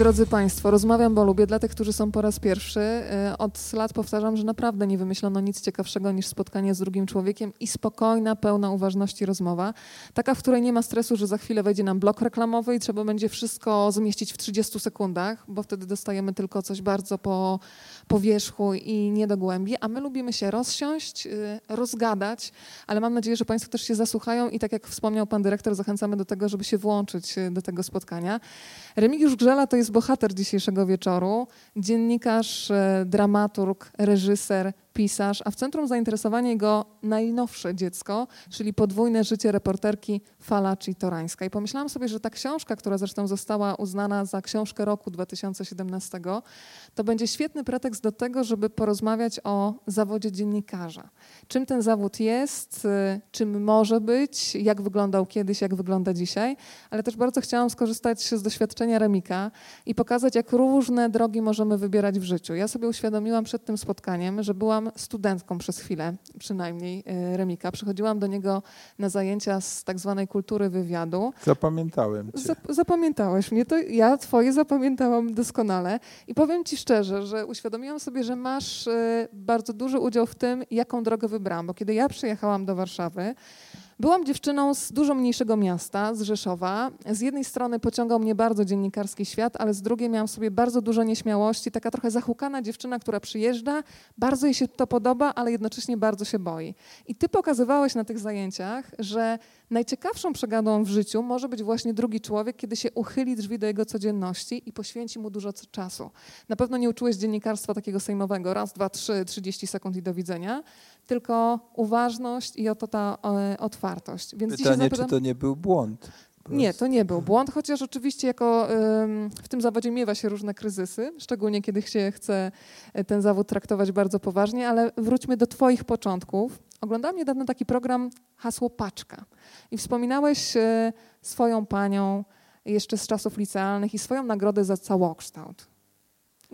Drodzy Państwo, rozmawiam, bo lubię. Dla tych, którzy są po raz pierwszy, y, od lat powtarzam, że naprawdę nie wymyślono nic ciekawszego niż spotkanie z drugim człowiekiem i spokojna, pełna uważności rozmowa. Taka, w której nie ma stresu, że za chwilę wejdzie nam blok reklamowy i trzeba będzie wszystko zmieścić w 30 sekundach, bo wtedy dostajemy tylko coś bardzo po, po wierzchu i nie do głębi. A my lubimy się rozsiąść, y, rozgadać, ale mam nadzieję, że Państwo też się zasłuchają i tak jak wspomniał Pan Dyrektor, zachęcamy do tego, żeby się włączyć y, do tego spotkania. Remigiusz Grzela to jest bohater dzisiejszego wieczoru, dziennikarz, e, dramaturg, reżyser, pisarz, a w centrum zainteresowania jego najnowsze dziecko, czyli podwójne życie reporterki Falaci Torańska. I pomyślałam sobie, że ta książka, która zresztą została uznana za książkę roku 2017, to będzie świetny pretekst do tego, żeby porozmawiać o zawodzie dziennikarza. Czym ten zawód jest, y, czym może być, jak wyglądał kiedyś, jak wygląda dzisiaj, ale też bardzo chciałam skorzystać z doświadczenia Remika i pokazać, jak różne drogi możemy wybierać w życiu. Ja sobie uświadomiłam przed tym spotkaniem, że byłam studentką przez chwilę, przynajmniej e, Remika. Przychodziłam do niego na zajęcia z tak zwanej kultury wywiadu. Zapamiętałem cię. Zap zapamiętałeś mnie, to ja twoje zapamiętałam doskonale. I powiem ci szczerze, że uświadomiłam sobie, że masz e, bardzo duży udział w tym, jaką drogę wybrałam. Bo kiedy ja przyjechałam do Warszawy, Byłam dziewczyną z dużo mniejszego miasta, z Rzeszowa. Z jednej strony pociągał mnie bardzo dziennikarski świat, ale z drugiej miałam sobie bardzo dużo nieśmiałości. Taka trochę zahukana dziewczyna, która przyjeżdża, bardzo jej się to podoba, ale jednocześnie bardzo się boi. I ty pokazywałeś na tych zajęciach, że najciekawszą przegadą w życiu może być właśnie drugi człowiek, kiedy się uchyli drzwi do jego codzienności i poświęci mu dużo czasu. Na pewno nie uczyłeś dziennikarstwa takiego sejmowego, raz, dwa, trzy, trzydzieści sekund i do widzenia, tylko uważność i oto ta e, otwartość. Więc Pytanie, zapytam, czy to nie był błąd? Nie, to nie był błąd, chociaż oczywiście jako w tym zawodzie miewa się różne kryzysy, szczególnie kiedy się chce e, ten zawód traktować bardzo poważnie, ale wróćmy do Twoich początków. Oglądałam niedawno taki program Hasło Paczka i wspominałeś e, swoją panią jeszcze z czasów licealnych i swoją nagrodę za całokształt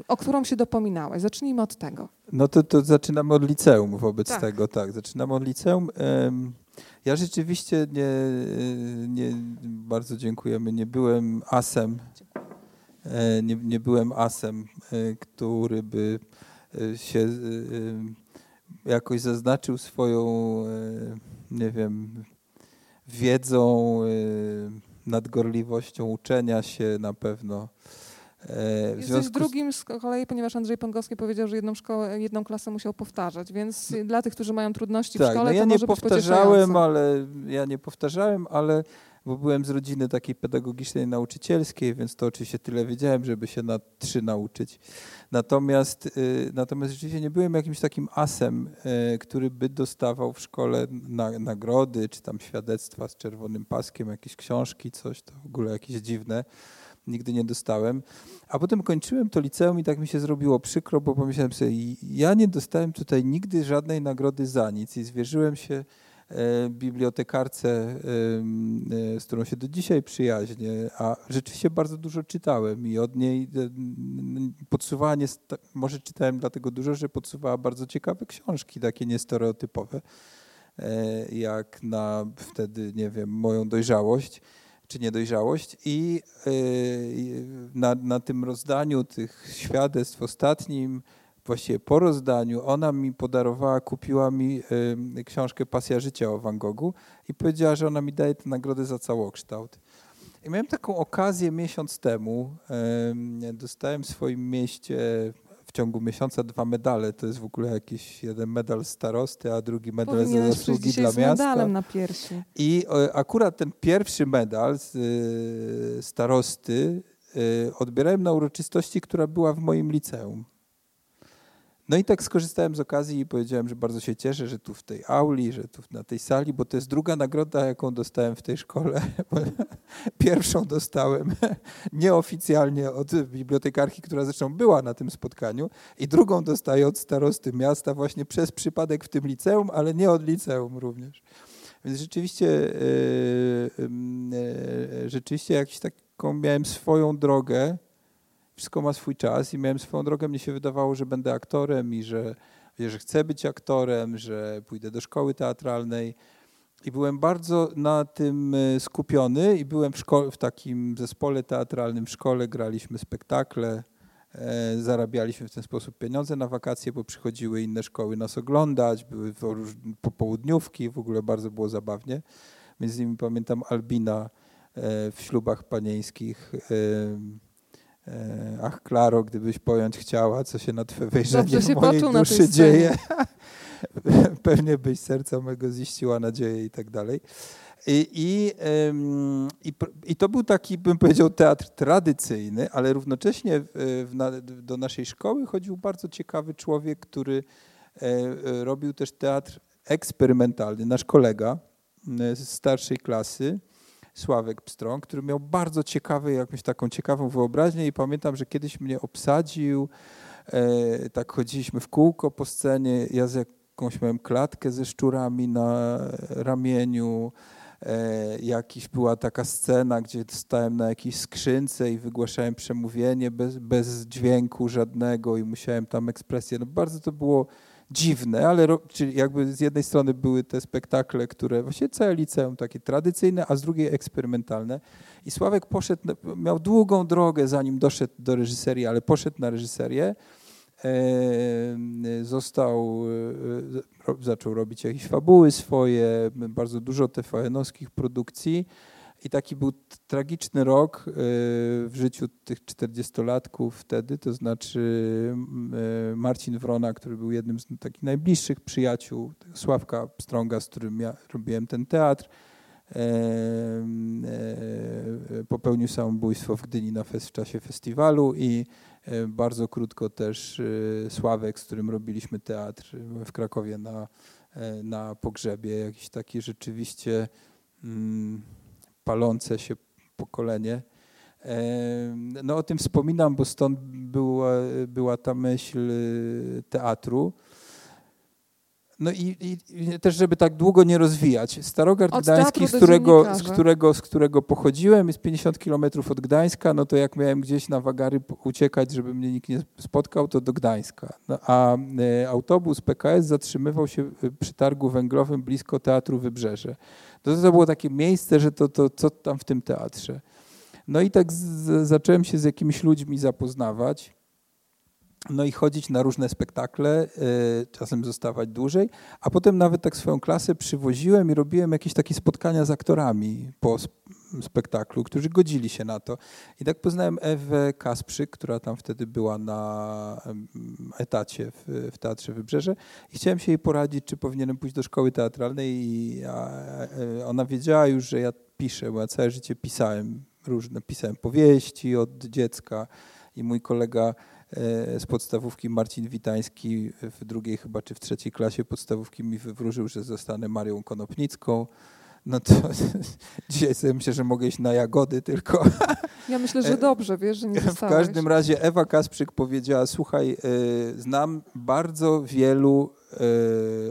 o którą się dopominałeś. Zacznijmy od tego. No to, to zaczynamy od liceum wobec tak. tego, tak. Zaczynamy od liceum. Ja rzeczywiście nie, nie bardzo dziękujemy, nie byłem asem, e, nie, nie byłem asem, e, który by e, się jakoś zaznaczył swoją, nie wiem, wiedzą, nadgorliwością uczenia się na pewno. E, Jesteś drugim z kolei, ponieważ Andrzej Pągowski powiedział, że jedną, szkołę, jedną klasę musiał powtarzać, więc no. dla tych, którzy mają trudności tak, w szkole, no ja to nie może powtarzałem, ale ja nie powtarzałem, ale bo byłem z rodziny takiej pedagogicznej, nauczycielskiej, więc to oczywiście tyle wiedziałem, żeby się na trzy nauczyć. Natomiast, y, natomiast rzeczywiście nie byłem jakimś takim asem, y, który by dostawał w szkole na, nagrody, czy tam świadectwa z czerwonym paskiem, jakieś książki, coś, to w ogóle jakieś dziwne nigdy nie dostałem. A potem kończyłem to liceum i tak mi się zrobiło przykro, bo pomyślałem sobie, ja nie dostałem tutaj nigdy żadnej nagrody za nic i zwierzyłem się e, bibliotekarce, e, z którą się do dzisiaj przyjaźnię, a rzeczywiście bardzo dużo czytałem i od niej e, podsuwała, może czytałem dlatego dużo, że podsuwała bardzo ciekawe książki, takie niestereotypowe, jak na wtedy, nie wiem, moją dojrzałość czy niedojrzałość i y, na, na tym rozdaniu tych świadectw ostatnim, właściwie po rozdaniu, ona mi podarowała, kupiła mi y, książkę Pasja życia o Van Goghu i powiedziała, że ona mi daje tę nagrodę za całokształt. I miałem taką okazję miesiąc temu. Dostałem w swoim mieście ciągu miesiąca dwa medale. To jest w ogóle jakiś jeden medal starosty, a drugi medal Powinieneś za zasługi dla miasta. medalem na piersi. I e, akurat ten pierwszy medal z e, starosty e, odbierałem na uroczystości, która była w moim liceum. No i tak skorzystałem z okazji i powiedziałem, że bardzo się cieszę, że tu w tej auli, że tu na tej sali, bo to jest druga nagroda, jaką dostałem w tej szkole. Pierwszą dostałem nieoficjalnie od bibliotekarki, która zresztą była na tym spotkaniu i drugą dostaję od starosty miasta właśnie przez przypadek w tym liceum, ale nie od liceum również. Więc rzeczywiście, yy, yy, rzeczywiście jakś taką miałem swoją drogę, wszystko ma swój czas i miałem swoją drogę. Mnie się wydawało, że będę aktorem i że, że chcę być aktorem, że pójdę do szkoły teatralnej. I byłem bardzo na tym e, skupiony i byłem w, szko- w takim zespole teatralnym w szkole, graliśmy spektakle, e, zarabialiśmy w ten sposób pieniądze na wakacje, bo przychodziły inne szkoły nas oglądać, były popołudniówki, w ogóle bardzo było zabawnie. Między innymi pamiętam Albina e, w ślubach panieńskich. Ach, Klaro, gdybyś pojąć chciała, co się na twe wejrzenie w mojej duszy dzieje. pewnie byś serca mego ziściła nadzieję i tak dalej. I, i, i, I, to był taki, bym powiedział, teatr tradycyjny, ale równocześnie w, w, do naszej szkoły chodził bardzo ciekawy człowiek, który e, robił też teatr eksperymentalny. Nasz kolega z starszej klasy, Sławek Pstrąg, który miał bardzo ciekawy, jakąś taką ciekawą wyobraźnię i pamiętam, że kiedyś mnie obsadził, e, tak chodziliśmy w kółko po scenie, ja z jakąś miałem klatkę ze szczurami na ramieniu. E, jakiś była taka scena, gdzie stałem na jakiejś skrzynce i wygłaszałem przemówienie bez, bez dźwięku żadnego i musiałem tam ekspresję. No bardzo to było dziwne, ale czyli jakby z jednej strony były te spektakle, które właściwie całe liceum takie tradycyjne, a z drugiej eksperymentalne. I Sławek poszedł, miał długą drogę zanim doszedł do reżyserii, ale poszedł na reżyserię został, e, zaczął robić jakieś fabuły swoje, bardzo dużo TVN-owskich produkcji i taki był tragiczny rok e, w życiu tych 40-latków wtedy, to znaczy e, Marcin Wrona, który był jednym z takich najbliższych przyjaciół Sławka Pstrąga, z którym ja robiłem ten teatr, popełnił samobójstwo w Gdyni na fest, w czasie festiwalu i E, bardzo krótko też e, Sławek, z którym robiliśmy teatr w Krakowie na, e, na pogrzebie. Jakiś taki rzeczywiście mm, palące się pokolenie. No o tym wspominam, bo stąd była, była ta myśl teatru. No i, i, też, żeby tak długo nie rozwijać. Starogard od Gdański, z którego, z, którego, z którego pochodziłem, jest 50 kilometrów od Gdańska, no to jak miałem gdzieś na Wagary uciekać, żeby mnie nikt nie spotkał, to do Gdańska. No, a e, autobus PKS zatrzymywał się przy targu węglowym blisko Teatru Wybrzeże. To, to było takie miejsce, że to, to co tam w tym teatrze. No i tak z, zacząłem się z jakimiś ludźmi zapoznawać no i chodzić na różne spektakle, y, czasem zostawać dłużej, a potem nawet tak swoją klasę przywoziłem i robiłem jakieś takie spotkania z aktorami po spektaklu, którzy godzili się na to. I tak poznałem Ewę Kasprzyk, która tam wtedy była na etacie w, w Teatrze Wybrzeże i chciałem się jej poradzić, czy powinienem pójść do szkoły teatralnej i e, ona wiedziała już, że ja piszę, bo ja całe życie pisałem różne, pisałem powieści od dziecka i mój kolega E, z podstawówki Marcin Witański w drugiej chyba czy w trzeciej klasie podstawówki mi wywróżył, że zostanę Marią Konopnicką. No to dzisiaj sobie myślę, że mogę iść na jagody tylko. Ja myślę, że dobrze, wiesz, że nie zostałeś. W każdym razie Ewa Kasprzyk powiedziała, słuchaj, e, znam bardzo wielu e,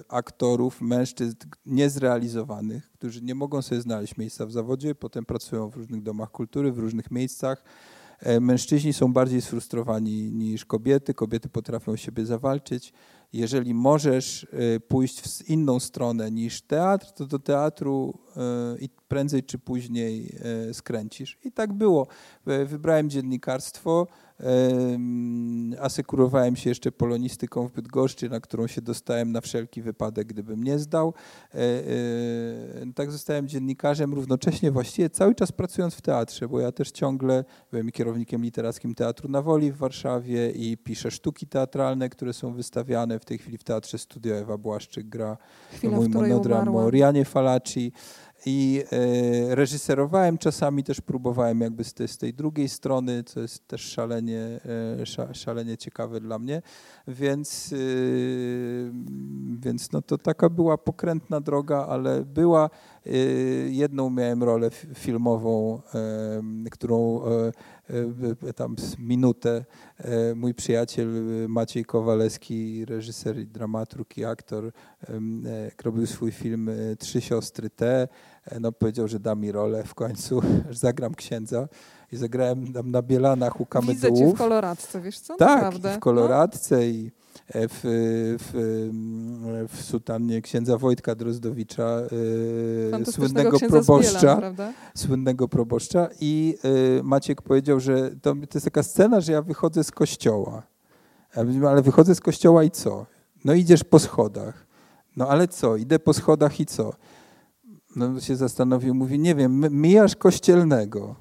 aktorów, mężczyzn niezrealizowanych, którzy nie mogą sobie znaleźć miejsca w zawodzie, potem pracują w różnych domach kultury, w różnych miejscach E, mężczyźni są bardziej sfrustrowani niż kobiety, kobiety potrafią siebie zawalczyć. Jeżeli możesz e, pójść w inną stronę niż teatr, to do teatru e, i prędzej czy później skręcisz. I tak było. Wybrałem dziennikarstwo, Asekurowałem się jeszcze polonistyką w Bydgoszczy, na którą się dostałem na wszelki wypadek, gdybym nie zdał. E, e, tak zostałem dziennikarzem, równocześnie właściwie cały czas pracując w teatrze, bo ja też ciągle byłem kierownikiem literackim Teatru na Woli w Warszawie i piszę sztuki teatralne, które są wystawiane w tej chwili w Teatrze Studio. Ewa Błaszczyk gra Chwila, mój monodram o Rianie Falaci i e, reżyserowałem czasami, też próbowałem jakby z tej, z tej drugiej strony, co jest też szalenie, e, szalenie ciekawe dla mnie, więc, e, więc no to taka była pokrętna droga, ale była, jedną miałem rolę filmową, którą tam minutę mój przyjaciel Maciej Kowalewski, reżyser, dramaturg i aktor, robił swój film Trzy siostry T, no, powiedział, że da mi rolę w końcu, że zagram księdza. I zagrałem tam na Bielanach u Kamedułów. Widzę cię w koloradce, wiesz co? Tak, Naprawdę. w koloradce no. i w, w, w sutannie księdza Wojtka Drozdowicza, słynnego proboszcza, Zbiela, słynnego proboszcza i Maciek powiedział, że to, to jest taka scena, że ja wychodzę z kościoła, ale wychodzę z kościoła i co? No idziesz po schodach. No ale co? Idę po schodach i co? No się zastanowił, mówi, nie wiem, mijasz kościelnego.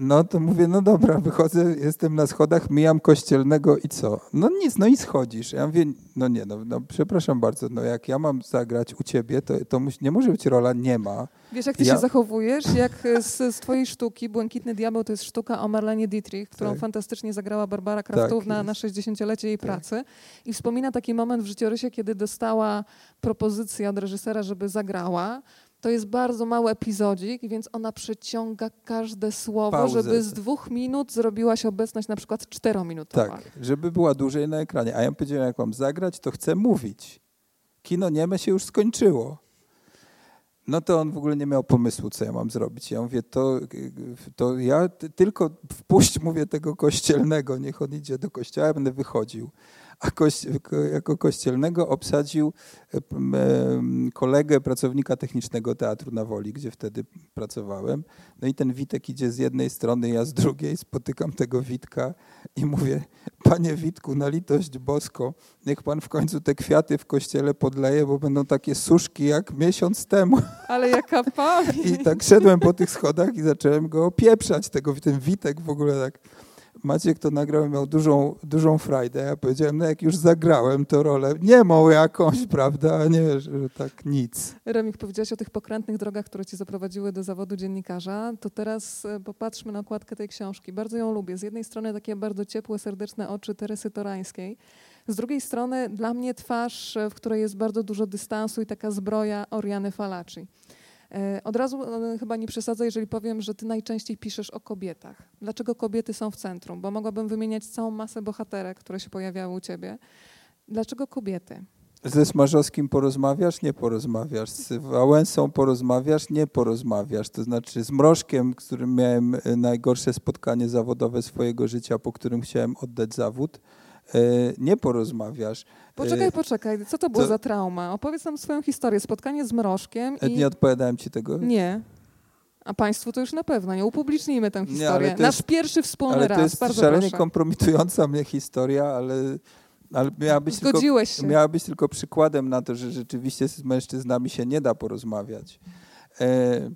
No to mówię, no dobra, wychodzę, jestem na schodach, mijam kościelnego i co? No nic, no i schodzisz. Ja mówię, no nie, no, no przepraszam bardzo, no jak ja mam zagrać u ciebie, to, to nie może być rola nie ma. Wiesz, jak ty ja... się zachowujesz? Jak z, z, twojej sztuki Błękitny Diabeł to jest sztuka o Marlenie Dietrich, którą tak. fantastycznie zagrała Barbara tak, na, na 60-lecie jej tak. pracy. I wspomina taki moment w życiorysie, kiedy dostała propozycję od reżysera, żeby zagrała. To jest bardzo mały epizodzik, więc ona przeciąga każde słowo, Pauzę. żeby z dwóch minut zrobiła się obecność na przykład czterominutowa. Tak, żeby była dłużej na ekranie. A ja powiedziałem, jak mam zagrać, to chcę mówić. Kino nieme się już skończyło. No to on w ogóle nie miał pomysłu, co ja mam zrobić. Ja mówię, to, to ja tylko wpuść, mówię, tego kościelnego, niech on idzie do kościoła, ja będę wychodził a jako kościelnego obsadził e, kolegę, pracownika technicznego Teatru na Woli, gdzie wtedy pracowałem. No i ten Witek idzie z jednej strony, ja z drugiej, spotykam tego Witka i mówię, panie Witku, na litość bosko, niech pan w końcu te kwiaty w kościele podleje, bo będą takie suszki jak miesiąc temu. Ale jaka pamięć! I tak szedłem po tych schodach i zacząłem go opieprzać, tego, ten Witek w ogóle tak Maciek to nagrał i miał dużą, dużą frajdę. Ja powiedziałem, no jak już zagrałem tę rolę, nie mą jakąś, prawda, nie, że tak nic. Remik, powiedziałeś o tych pokrętnych drogach, które ci zaprowadziły do zawodu dziennikarza. To teraz e, popatrzmy na okładkę tej książki. Bardzo ją lubię. Z jednej strony takie bardzo ciepłe, serdeczne oczy Teresy Torańskiej. Z drugiej strony dla mnie twarz, e, w której jest bardzo dużo dystansu i taka zbroja Oriany Falaci. E, od razu e, chyba nie przesadzę, jeżeli powiem, że ty najczęściej piszesz o kobietach. Dlaczego kobiety są w centrum? Bo mogłabym wymieniać całą masę bohaterek, które się pojawiały u ciebie. Dlaczego kobiety? Ze Smarzowskim porozmawiasz? Nie porozmawiasz. Z Wałęsą porozmawiasz? Nie porozmawiasz. To znaczy z Mrożkiem, którym miałem e, najgorsze spotkanie zawodowe swojego życia, po którym chciałem oddać zawód, nie porozmawiasz. Poczekaj, y, poczekaj. Co to było za trauma? Opowiedz nam swoją historię. Spotkanie z Mrożkiem i... Nie odpowiadałem ci tego? Nie. A państwu to już na pewno. Nie upublicznijmy tę historię. Nie, Nasz jest, pierwszy wspólny ale raz. To jest Bardzo szalenie proszę. kompromitująca mnie historia, ale, ale miała, być Zgodziłeś tylko, się. miała być tylko przykładem na to, że rzeczywiście z mężczyznami się nie da porozmawiać. E,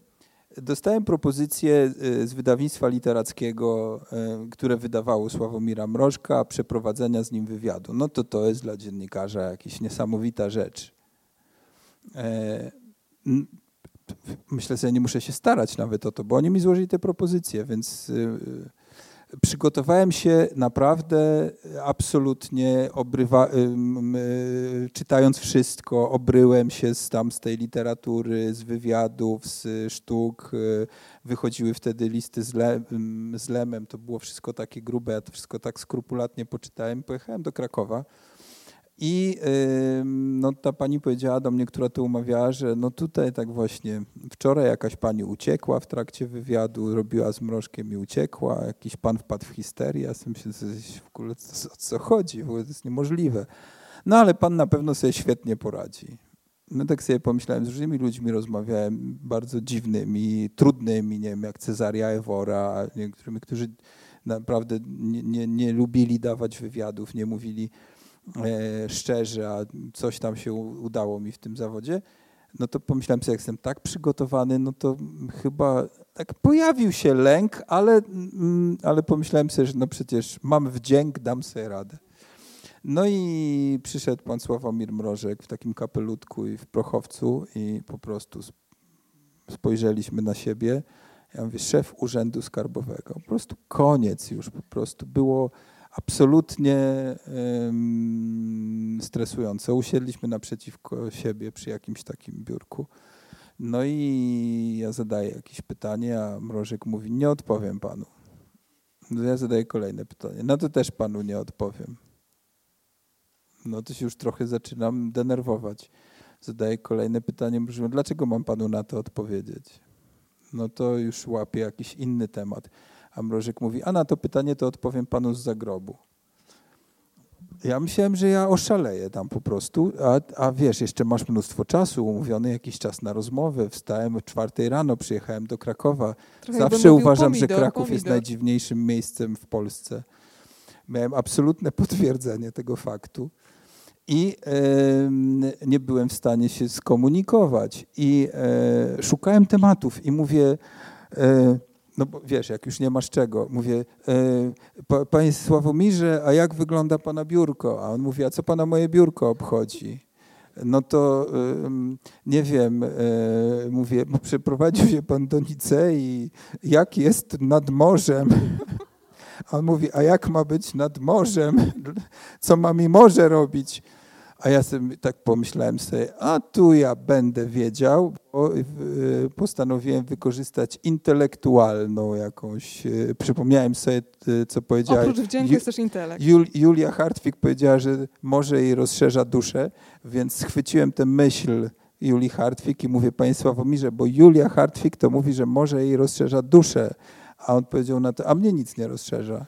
Dostałem propozycję e, z wydawnictwa literackiego, e, które wydawało Sławomira Mrożka, przeprowadzenia z nim wywiadu. No to to jest dla dziennikarza jakaś niesamowita rzecz. E, myślę sobie, nie muszę się starać nawet o to, bo oni mi złożyli te propozycje, więc przygotowałem się naprawdę absolutnie, obrywa, czytając wszystko, obryłem się z, tam z tej literatury, z wywiadów, z sztuk. Wychodziły wtedy listy z, Le, z Lemem, to było wszystko takie grube, ja to wszystko tak skrupulatnie poczytałem. Pojechałem do Krakowa. I no, ta pani powiedziała do mnie, która to umawiała, że no tutaj tak właśnie wczoraj jakaś pani uciekła w trakcie wywiadu, robiła z mrożkiem i uciekła, jakiś pan wpadł w histerię. Ja sobie myślę, w ogóle o co chodzi, w ogóle to jest niemożliwe. No ale pan na pewno sobie świetnie poradzi. No tak sobie pomyślałem, z różnymi ludźmi rozmawiałem, bardzo dziwnymi, trudnymi, nie wiem, jak Cezaria Ewora, niektórymi, którzy naprawdę nie, nie, nie lubili dawać wywiadów, nie mówili E, szczerze, a coś tam się udało mi w tym zawodzie, no to pomyślałem sobie, jak jestem tak przygotowany, no to chyba tak pojawił się lęk, ale, mm, ale pomyślałem sobie, że no przecież mam wdzięk, dam sobie radę. No i przyszedł pan Sławomir Mrożek w takim kapelutku i w prochowcu i po prostu spojrzeliśmy na siebie. Ja mówię, szef urzędu skarbowego. Po prostu koniec już, po prostu było absolutnie stresujące. Usiedliśmy naprzeciwko siebie przy jakimś takim biurku. No i ja zadaję jakieś pytanie, a Mrożek mówi, nie odpowiem panu. No ja zadaję kolejne pytanie. No to też panu nie odpowiem. No to się już trochę zaczynam denerwować. Zadaję kolejne pytanie, mówię, dlaczego mam panu na to odpowiedzieć? No to już łapię jakiś inny temat. A Mrożek mówi, a na to pytanie to odpowiem panu z zagrobu. Ja myślałem, że ja oszaleję tam po prostu, a, a wiesz, jeszcze masz mnóstwo czasu, umówiony jakiś czas na rozmowę. Wstałem o czwartej rano, przyjechałem do Krakowa. Trochę Zawsze uważam, pomidor, że Kraków jest pomidor. najdziwniejszym miejscem w Polsce. Miałem absolutne potwierdzenie tego faktu i nie byłem w stanie się skomunikować. I e, szukałem tematów i mówię, e, no bo wiesz, jak już nie masz czego, mówię, e, pa, panie Sławomirze, a jak wygląda pana biurko? A on mówi, a co pana moje biurko obchodzi? No to nie wiem, e, mówię, bo przeprowadził się pan do Nicei, jak jest nad morzem? A on mówi, a jak ma być nad morzem? Co ma mi morze robić? A ja sobie tak pomyślałem sobie, a tu ja będę wiedział, bo y, postanowiłem wykorzystać intelektualną jakąś, y, przypomniałem sobie, y, co powiedziała Oprócz wdzięku Ju- jest też intelekt. Jul, Julia Hartwig powiedziała, że może jej rozszerza duszę, więc schwyciłem tę myśl Julii Hartwig i mówię, panie Sławomirze, bo Julia Hartwig to mówi, że może jej rozszerza duszę, a on powiedział na to, a mnie nic nie rozszerza.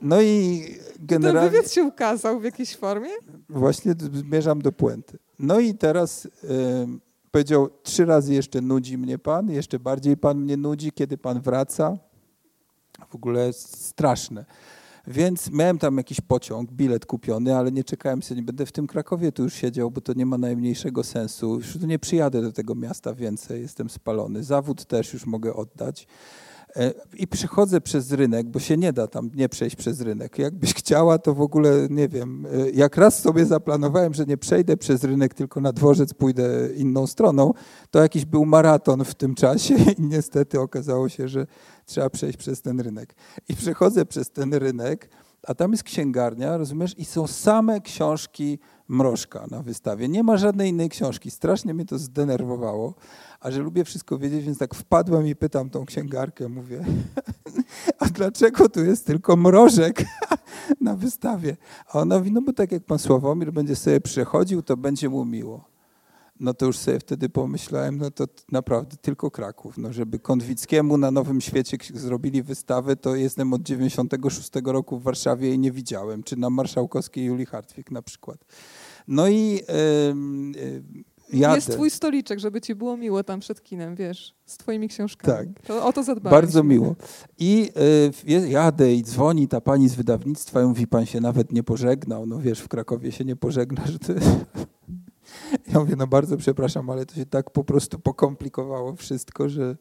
No i Ten generalnie wywiad się ukazał w jakiejś formie? właśnie zmierzam do puenty. No i teraz ym, powiedział, trzy razy jeszcze nudzi mnie pan, jeszcze bardziej pan mnie nudzi, kiedy pan wraca. W ogóle straszne. Więc miałem tam jakiś pociąg, bilet kupiony, ale nie czekałem sobie, nie będę w tym Krakowie tu już siedział, bo to nie ma najmniejszego sensu. Już nie przyjadę do tego miasta więcej, jestem spalony. Zawód też już mogę oddać. E, I przechodzę przez rynek, bo się nie da tam nie przejść przez rynek. Jakbyś chciała, to w ogóle nie wiem. e, Jak raz sobie zaplanowałem, że nie przejdę przez rynek, tylko na dworzec pójdę inną stroną, to jakiś był maraton w tym czasie i niestety okazało się, że trzeba przejść przez ten rynek. I przechodzę przez ten rynek, a tam jest księgarnia, rozumiesz, i są same książki Mrożka na wystawie. Nie ma żadnej innej książki. Strasznie mnie to zdenerwowało, a że lubię wszystko wiedzieć, więc tak wpadłem i pytam tą księgarkę, mówię, a dlaczego tu jest tylko Mrożek na wystawie? A ona mówi, no bo tak jak pan Sławomir będzie sobie przechodził, to będzie mu miło. No to już sobie wtedy pomyślałem, no to naprawdę tylko Kraków. No żeby Konwickiemu na Nowym Świecie zrobili wystawę, to jestem od 96 roku w Warszawie i nie widziałem. Czy na Marszałkowskiej Julii Hartwig na przykład. No i ym, ym, jadę. Jest twój stoliczek, żeby ci było miło tam przed kinem, wiesz, z twoimi książkami. Tak. To, o to zadbałem. Bardzo miło. I y, jadę i dzwoni ta pani z wydawnictwa i mówi, pan się nawet nie pożegnał. No wiesz, w Krakowie się nie pożegna, że to... Ja mówię, no bardzo przepraszam, ale to się tak po prostu pokomplikowało wszystko, że...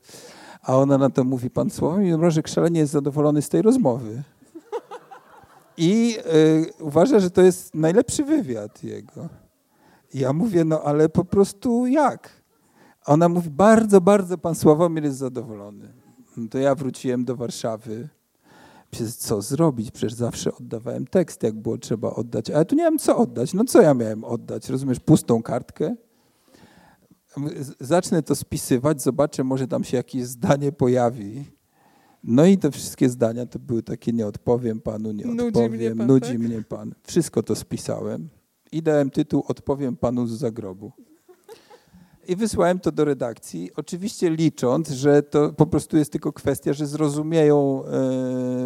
A ona na to mówi, pan Sławomir Mrożek szalenie jest zadowolony z tej rozmowy. I y, uważa, że to jest najlepszy wywiad jego. I ja mówię, no ale po prostu jak? Ona mówi, bardzo, bardzo pan Sławomir jest zadowolony. No to ja wróciłem do Warszawy. Przecież co zrobić? Przecież zawsze oddawałem tekst, jak było trzeba oddać. Ale tu nie wiem, co oddać. No co ja miałem oddać? Rozumiesz, pustą kartkę? Zacznę to spisywać, zobaczę, może tam się jakieś zdanie pojawi. No i te wszystkie zdania to były takie, nie odpowiem panu, nie Nudzi odpowiem, mnie pan, nudzi tak? mnie pan. Wszystko to spisałem i dałem tytuł Odpowiem panu z zagrobu. I wysłałem to do redakcji, oczywiście licząc, że to po prostu jest tylko kwestia, że zrozumieją,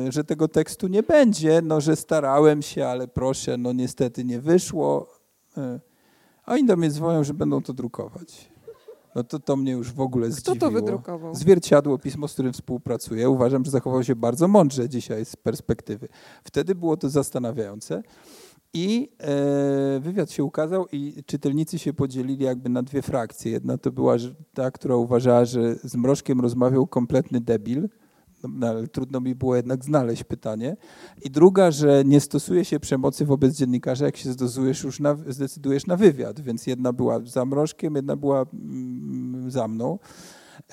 e, że tego tekstu nie będzie, no że starałem się, ale proszę, no niestety nie wyszło. E, a oni do mnie dzwonią, że będą to drukować. No to to mnie już w ogóle Kto zdziwiło. to wydrukował? Zwierciadło, pismo, z którym współpracuję. Uważam, że zachował się bardzo mądrze dzisiaj z perspektywy. Wtedy było to zastanawiające. I e, wywiad się ukazał i czytelnicy się podzielili jakby na dwie frakcje. Jedna to była ta, która uważała, że z Mrożkiem rozmawiał kompletny debil, no, no, ale trudno mi było jednak znaleźć pytanie. I druga, że nie stosuje się przemocy wobec dziennikarza, jak się zdecydujesz już na, zdecydujesz na wywiad. Więc jedna była za Mrożkiem, jedna była mm, za mną.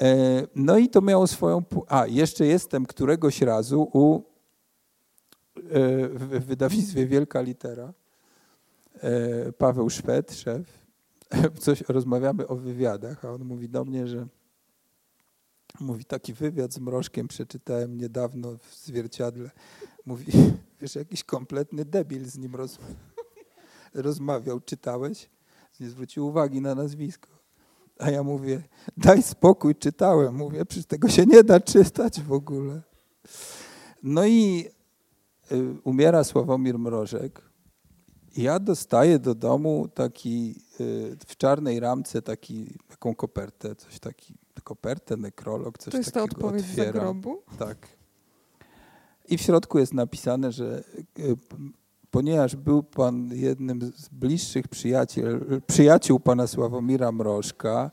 E, No i to miało swoją... A, jeszcze jestem któregoś razu u w w wydawnictwie Wielka Litera. E, Paweł Szwed, szef. Coś rozmawiamy o wywiadach, a on mówi do mnie, że mówi taki wywiad z Mrożkiem przeczytałem niedawno w zwierciadle. Mówi, wiesz, jakiś kompletny debil z nim roz, rozmawiał. Czytałeś? Nie zwrócił uwagi na nazwisko. A ja mówię, daj spokój, czytałem. Mówię, przecież tego się nie da czytać w ogóle. No i umiera Sławomir Mrożek I ja dostaję do domu taki y, w czarnej ramce taki, taką kopertę, coś taki, kopertę, nekrolog, coś To jest ta takiego odpowiedź otwieram. grobu? Tak. I w środku jest napisane, że y, ponieważ był pan jednym z bliższych przyjaciel, przyjaciół pana Sławomira Mrożka,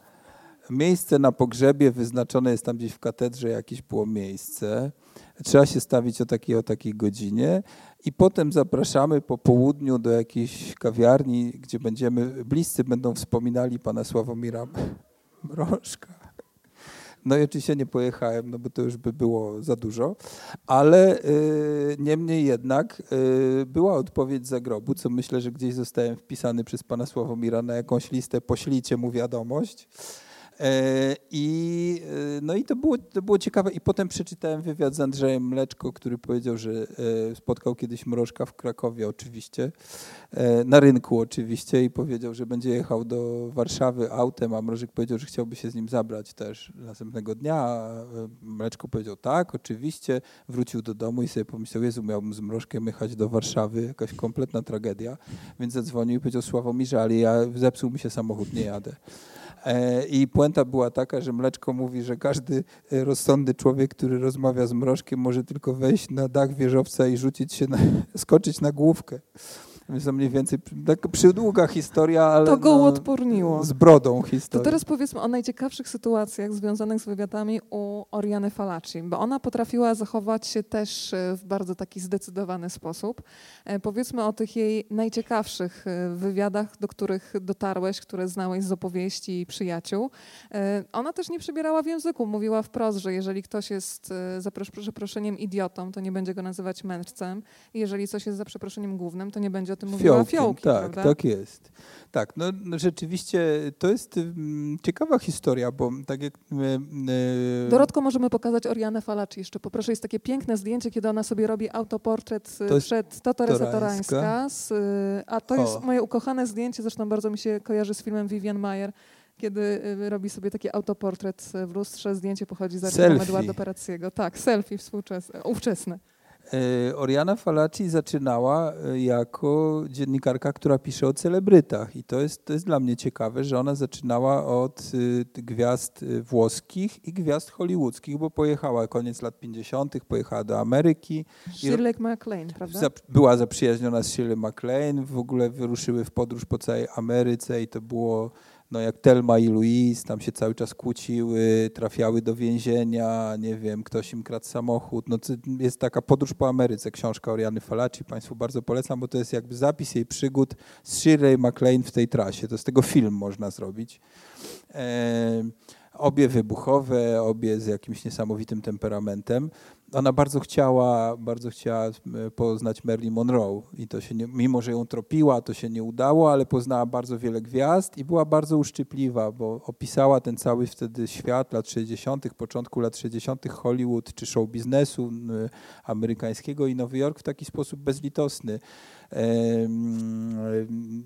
miejsce na pogrzebie wyznaczone jest tam gdzieś w katedrze, jakieś było miejsce. Trzeba się stawić o takiej, o takiej godzinie i potem zapraszamy po południu do jakiejś kawiarni, gdzie będziemy, bliscy będą wspominali pana Sławomira Mrożka. No i oczywiście nie pojechałem, no bo to już by było za dużo, ale y, niemniej jednak y, była odpowiedź za grobu, co myślę, że gdzieś zostałem wpisany przez pana Sławomira na jakąś listę, poślijcie mu wiadomość. E, I, e, no i to było, to było ciekawe. I potem przeczytałem wywiad z Andrzejem Mleczko, który powiedział, że e, spotkał kiedyś Mrożka w Krakowie oczywiście, na rynku oczywiście i powiedział, że będzie jechał do Warszawy autem, a Mrożek powiedział, że chciałby się z nim zabrać też następnego dnia. A Mleczko powiedział tak, oczywiście. Wrócił do domu i sobie pomyślał, Jezu, miałbym z Mrożkiem jechać do Warszawy, jakaś kompletna tragedia. Więc zadzwonił i powiedział Sławomirze, ale ja zepsuł mi się samochód, nie jadę. E, I puenta była taka, że Mleczko mówi, że każdy e, rozsądny człowiek, który rozmawia z mrożkiem, może tylko wejść na dach wieżowca i rzucić się, na, skoczyć na główkę. Więc to mniej więcej taka przydługa historia, ale. To go no, odporniło. Z brodą historia. To teraz powiedzmy o najciekawszych sytuacjach związanych z wywiadami u Oriany Falaci, bo ona potrafiła zachować się też e, w bardzo taki zdecydowany sposób. E, powiedzmy o tych jej najciekawszych e, wywiadach, do których dotarłeś, które znałeś z opowieści i przyjaciół. Ona też nie przybierała w języku. Mówiła wprost, że jeżeli ktoś jest za przeproszeniem idiotą, to nie będzie go nazywać mędrcem. Jeżeli coś jest za przeproszeniem głównym, to nie będzie o tym mówiła Fiołkiem, Fiołki, Tak, prawda? tak jest. Tak, no, no rzeczywiście to jest um, ciekawa historia, bo tak jak... E, Dorotko, możemy pokazać Orianę Falaci jeszcze. Poproszę, jest takie piękne zdjęcie, kiedy ona sobie robi autoportret to przed To Teresa Torańska, z, a to jest o. moje ukochane zdjęcie, zresztą bardzo mi się kojarzy z filmem Vivian Mayer, kiedy robi sobie taki autoportret w lustrze. Zdjęcie pochodzi z archiwum Eduardo Perazziego. Tak, selfie współczesne, ówczesne. E, Oriana Falaci zaczynała e, jako dziennikarka, która pisze o celebrytach i to jest, to jest dla mnie ciekawe, że ona zaczynała od e, gwiazd włoskich i gwiazd hollywoodzkich, bo pojechała koniec lat 50., pojechała do Ameryki. Shirley MacLaine, prawda? była zaprzyjaźniona z Shirley MacLaine, w ogóle wyruszyły w podróż po całej Ameryce i to było no jak Telma i Louise, tam się cały czas kłóciły, trafiały do więzienia, nie wiem, ktoś im kradł samochód. No, jest taka podróż po Ameryce, książka Oriany Falaci, Państwu bardzo polecam, bo to jest jakby zapis jej przygód z Shirley MacLaine w tej trasie. To z tego film można zrobić. E, obie wybuchowe, obie z jakimś niesamowitym temperamentem ona bardzo chciała, bardzo chciała e, poznać Marilyn Monroe i to się nie, mimo, że ją tropiła, to się nie udało, ale poznała bardzo wiele gwiazd i była bardzo uszczypliwa, bo opisała ten cały wtedy świat lat 60., początku lat 60. Hollywood czy show biznesu amerykańskiego i Nowy Jork w taki sposób bezlitosny.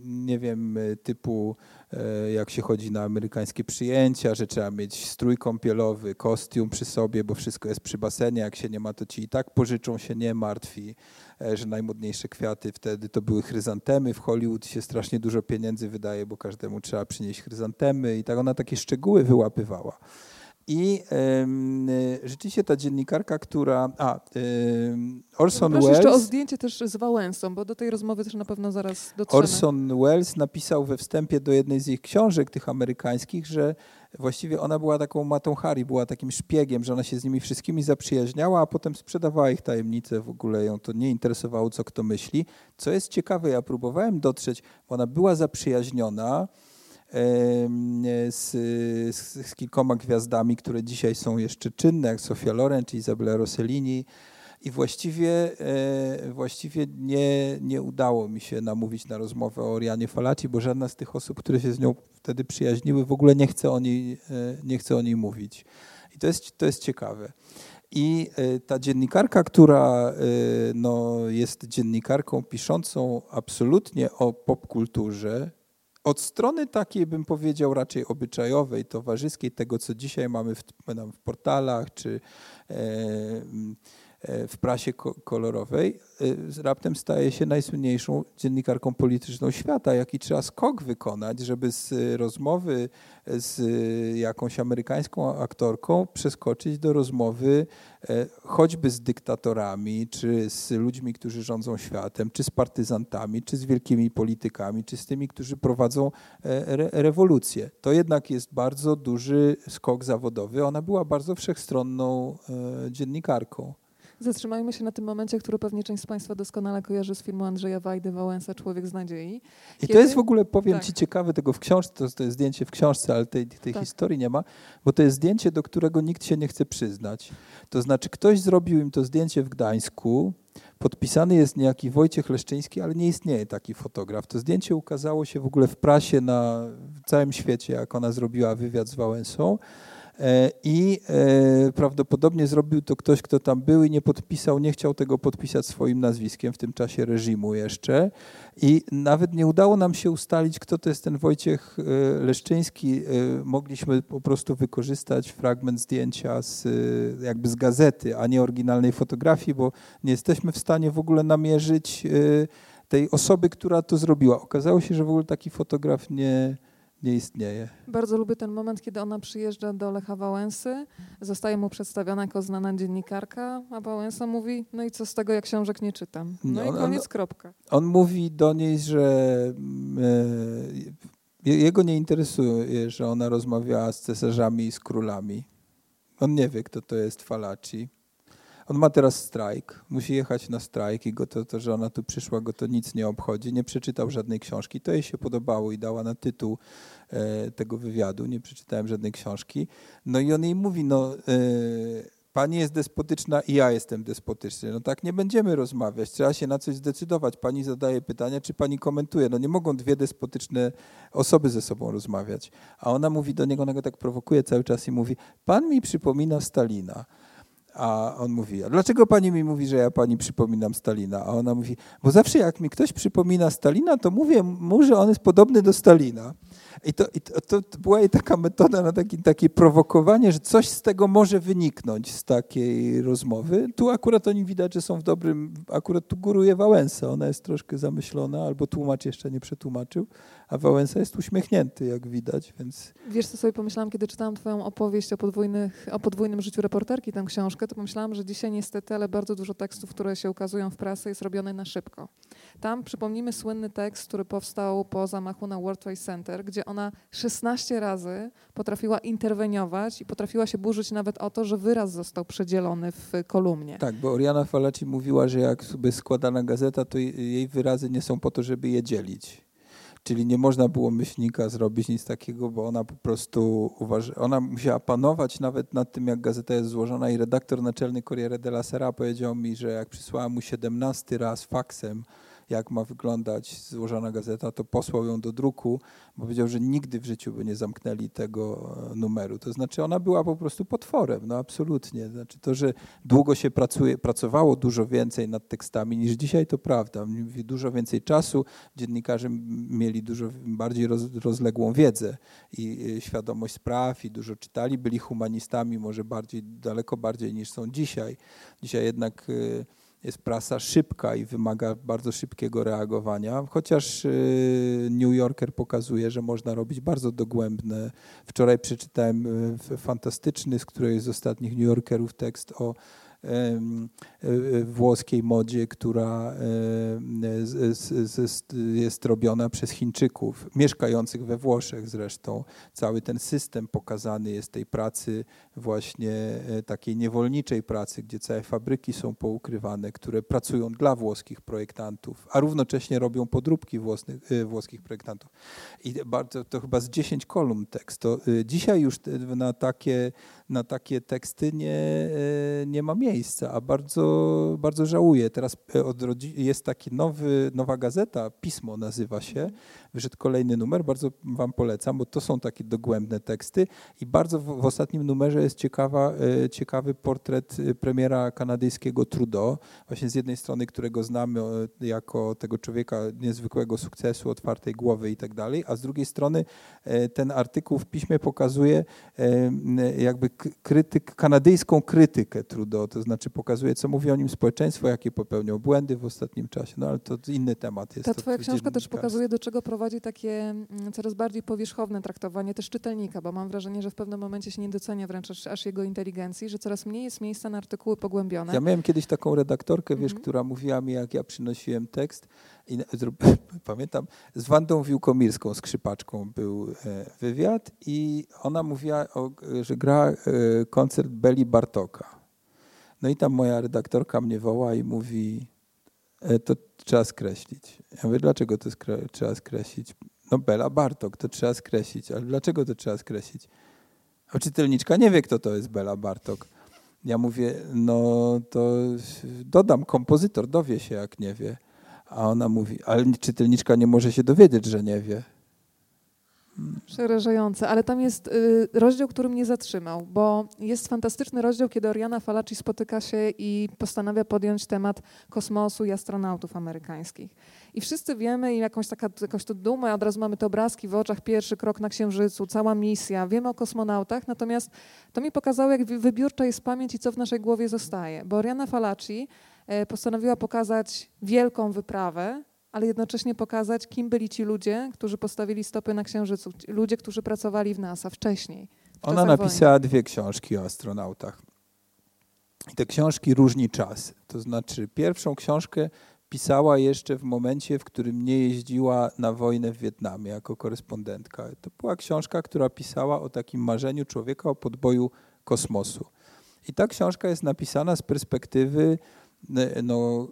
Nie wiem, typu e, jak się chodzi na amerykańskie przyjęcia, że trzeba mieć strój kąpielowy, kostium przy sobie, bo wszystko jest przy basenie, jak się nie ma, to ci i tak pożyczą, się nie martwi, e, że najmodniejsze kwiaty wtedy to były chryzantemy. W Hollywood się strasznie dużo pieniędzy wydaje, bo każdemu trzeba przynieść chryzantemy i tak ona takie szczegóły wyłapywała. I y, rzeczywiście ta dziennikarka, która. A, y, Orson Proszę Welles. jeszcze o zdjęcie też z Wałęsą, bo do tej rozmowy też na pewno zaraz dotrzemy. Orson Welles napisał we wstępie do jednej z ich książek, tych amerykańskich, że właściwie ona była taką matą Harry, była takim szpiegiem, że ona się z nimi wszystkimi zaprzyjaźniała, a potem sprzedawała ich tajemnice, w ogóle ją to nie interesowało, co kto myśli. Co jest ciekawe, ja próbowałem dotrzeć, bo ona była zaprzyjaźniona z, z, z, kilkoma gwiazdami, które dzisiaj są jeszcze czynne, jak Sofia Loren czy Isabella Rossellini. I właściwie, e, właściwie nie, nie udało mi się namówić na rozmowę o Orianie Falaci, bo żadna z tych osób, które się z nią wtedy przyjaźniły, w ogóle nie chce o niej, e, nie chce o niej mówić. I to jest, to jest ciekawe. I e, ta dziennikarka, która no, jest dziennikarką piszącą absolutnie o popkulturze, od strony takiej, bym powiedział, raczej obyczajowej, towarzyskiej, tego, co dzisiaj mamy w, w portalach, czy e, w prasie kolorowej, raptem staje się najsłynniejszą dziennikarką polityczną świata. Jaki trzeba skok wykonać, żeby z rozmowy z jakąś amerykańską aktorką przeskoczyć do rozmowy choćby z dyktatorami, czy z ludźmi, którzy rządzą światem, czy z partyzantami, czy z wielkimi politykami, czy z tymi, którzy prowadzą re rewolucję. To jednak jest bardzo duży skok zawodowy. Ona była bardzo wszechstronną dziennikarką. Zatrzymajmy się na tym momencie, który pewnie część z Państwa doskonale kojarzy z filmu Andrzeja Wajdy Wałęsa Człowiek z nadziei. Kiedy... I to jest w ogóle, powiem tak. Ci, ciekawe tego w książce, to, to jest zdjęcie w książce, ale tej, tej tak. historii nie ma, bo to jest zdjęcie, do którego nikt się nie chce przyznać. To znaczy ktoś zrobił im to zdjęcie w Gdańsku, podpisany jest niejaki Wojciech Leszczyński, ale nie istnieje taki fotograf. To zdjęcie ukazało się w ogóle w prasie na całym świecie, jak ona zrobiła wywiad z Wałęsą. E, I e, prawdopodobnie zrobił to ktoś, kto tam był i nie podpisał, nie chciał tego podpisać swoim nazwiskiem w tym czasie reżimu jeszcze. I nawet nie udało nam się ustalić, kto to jest ten Wojciech e, Leszczyński. Mogliśmy po prostu wykorzystać fragment zdjęcia z, jakby z gazety, a nie oryginalnej fotografii, bo nie jesteśmy w stanie w ogóle namierzyć tej osoby, która to zrobiła. Okazało się, że w ogóle taki fotograf nie, nie istnieje. Bardzo lubię ten moment, kiedy ona przyjeżdża do Lecha Wałęsy, zostaje mu przedstawiona jako znana dziennikarka, a Wałęsa mówi, no i co z tego, jak książek nie czytam. No, no i koniec, on, kropka. On mówi do niej, że e, jego nie interesuje, że ona rozmawiała z cesarzami i z królami. On nie wie, kto to jest Falaci. On ma teraz strajk, musi jechać na strajk i go to, to, że ona tu przyszła, go to nic nie obchodzi. Nie przeczytał żadnej książki. To jej się podobało i dała na tytuł e, tego wywiadu. Nie przeczytałem żadnej książki. No i on jej mówi, no... E, Pani jest despotyczna i ja jestem despotyczny. No tak nie będziemy rozmawiać, trzeba się na coś zdecydować. Pani zadaje pytania, czy pani komentuje. No nie mogą dwie despotyczne osoby ze sobą rozmawiać. A ona mówi do niego, ona go tak prowokuje cały czas i mówi, pan mi przypomina Stalina. A on mówi, a dlaczego pani mi mówi, że ja pani przypominam Stalina? A ona mówi, bo zawsze jak mi ktoś przypomina Stalina, to mówię mu, że on jest podobny do Stalina. I to, i to, to była jej taka metoda na taki, takie prowokowanie, że coś z tego może wyniknąć z takiej rozmowy. Tu akurat oni widać, że są w dobrym, akurat tu góruje Wałęsa, ona jest troszkę zamyślona, albo tłumacz jeszcze nie przetłumaczył, a Wałęsa jest uśmiechnięty, jak widać, więc... Wiesz, co sobie pomyślałam, kiedy czytałam twoją opowieść o, podwójnych, o podwójnym życiu reporterki, tę książkę, to pomyślałam, że dzisiaj niestety, ale bardzo dużo tekstów, które się ukazują w prasie jest robione na szybko. Tam przypomnijmy słynny tekst, który powstał po zamachu na World Trade Center, gdzie ona 16 razy potrafiła interweniować i potrafiła się burzyć nawet o to, że wyraz został przedzielony w kolumnie. Tak, bo Oriana Falaci mówiła, że jak sobie składana gazeta, to jej wyrazy nie są po to, żeby je dzielić. Czyli nie można było myślnika zrobić nic takiego, bo ona po prostu uważa, ona musiała panować nawet nad tym, jak gazeta jest złożona i redaktor naczelny Corriere della Sera powiedział mi, że jak przysłała mu 17 raz faksem jak ma wyglądać złożona gazeta, to posłał ją do druku, bo powiedział, że nigdy w życiu by nie zamknęli tego e, numeru. To znaczy ona była po prostu potworem, no absolutnie. Znaczy to, że długo się pracuje, pracowało dużo więcej nad tekstami niż dzisiaj, to prawda. Dużo więcej czasu, dziennikarze mieli dużo bardziej rozległą wiedzę i e, świadomość spraw i dużo czytali, byli humanistami może bardziej, daleko bardziej niż są dzisiaj. Dzisiaj jednak e, jest prasa szybka i wymaga bardzo szybkiego reagowania, chociaż y, New Yorker pokazuje, że można robić bardzo dogłębne. Wczoraj przeczytałem y, fantastyczny z którejś z ostatnich New Yorkerów tekst o włoskiej modzie, która jest robiona przez Chińczyków, mieszkających we Włoszech zresztą. Cały ten system pokazany jest tej pracy właśnie e, takiej niewolniczej pracy, gdzie całe fabryki są poukrywane, które pracują dla włoskich projektantów, a równocześnie robią podróbki włosnych, e, włoskich projektantów. I bardzo, to chyba z 10 kolumn tekst. To dzisiaj już na takie, na takie teksty nie, nie ma miejsca miejsca, a bardzo, bardzo żałuję. Teraz e, jest taki nowy, nowa gazeta, Pismo nazywa się, wyszedł kolejny numer, bardzo wam polecam, bo to są takie dogłębne teksty. I bardzo w, w ostatnim numerze jest ciekawa, e, ciekawy portret e, premiera kanadyjskiego Trudeau, właśnie z jednej strony, którego znamy jako tego człowieka niezwykłego sukcesu, otwartej głowy i tak dalej, a z drugiej strony ten artykuł w piśmie pokazuje jakby krytyk, kanadyjską krytykę Trudeau, to znaczy pokazuje, co mówi o nim społeczeństwo, jakie popełniał błędy w ostatnim czasie, no ale to inny temat jest. Ta twoja książka też pokazuje, do czego prowadzi takie mm, coraz bardziej powierzchowne traktowanie też czytelnika, bo mam wrażenie, że w pewnym momencie się nie docenia wręcz aż, aż jego inteligencji, że coraz mniej jest miejsca na artykuły pogłębione. Ja miałem kiedyś taką redaktorkę, wiesz, mm -hmm. która mówiła mi, jak ja przynosiłem tekst, i pamiętam, z Wandą Wiłkomirską, skrzypaczką był e, wywiad i ona mówiła, że gra e, koncert Beli Bartoka. No i tam moja redaktorka mnie woła i mówi, e, to trzeba skreślić. Ja mówię, dlaczego to trzeba skreślić? No Bela Bartok, to trzeba skreślić. Ale dlaczego to trzeba skreślić? A czytelniczka nie wie, kto to jest Bela Bartok. Ja mówię, no to dodam, kompozytor dowie się, jak nie wie. A ona mówi, ale czytelniczka nie może się dowiedzieć, że nie wie. Przerażające, ale tam jest y, rozdział, który mnie zatrzymał, bo jest fantastyczny rozdział, kiedy Oriana Falaci spotyka się i postanawia podjąć temat kosmosu i astronautów amerykańskich. I wszyscy wiemy i jakąś, taka, jakąś tu dumę, od razu mamy te obrazki w oczach, pierwszy krok na Księżycu, cała misja, wiemy o kosmonautach, natomiast to mi pokazało, jak wybiórcza jest pamięć i co w naszej głowie zostaje. Bo Oriana Falaci e, postanowiła pokazać wielką wyprawę, ale jednocześnie pokazać, kim byli ci ludzie, którzy postawili stopy na Księżycu, ludzie, którzy pracowali w NASA wcześniej. Ona napisała wojny. dwie książki o astronautach. I te książki różni czas. To znaczy, pierwszą książkę pisała jeszcze w momencie, w którym nie jeździła na wojnę w Wietnamie jako korespondentka. To była książka, która pisała o takim marzeniu człowieka o podboju kosmosu. I ta książka jest napisana z perspektywy no,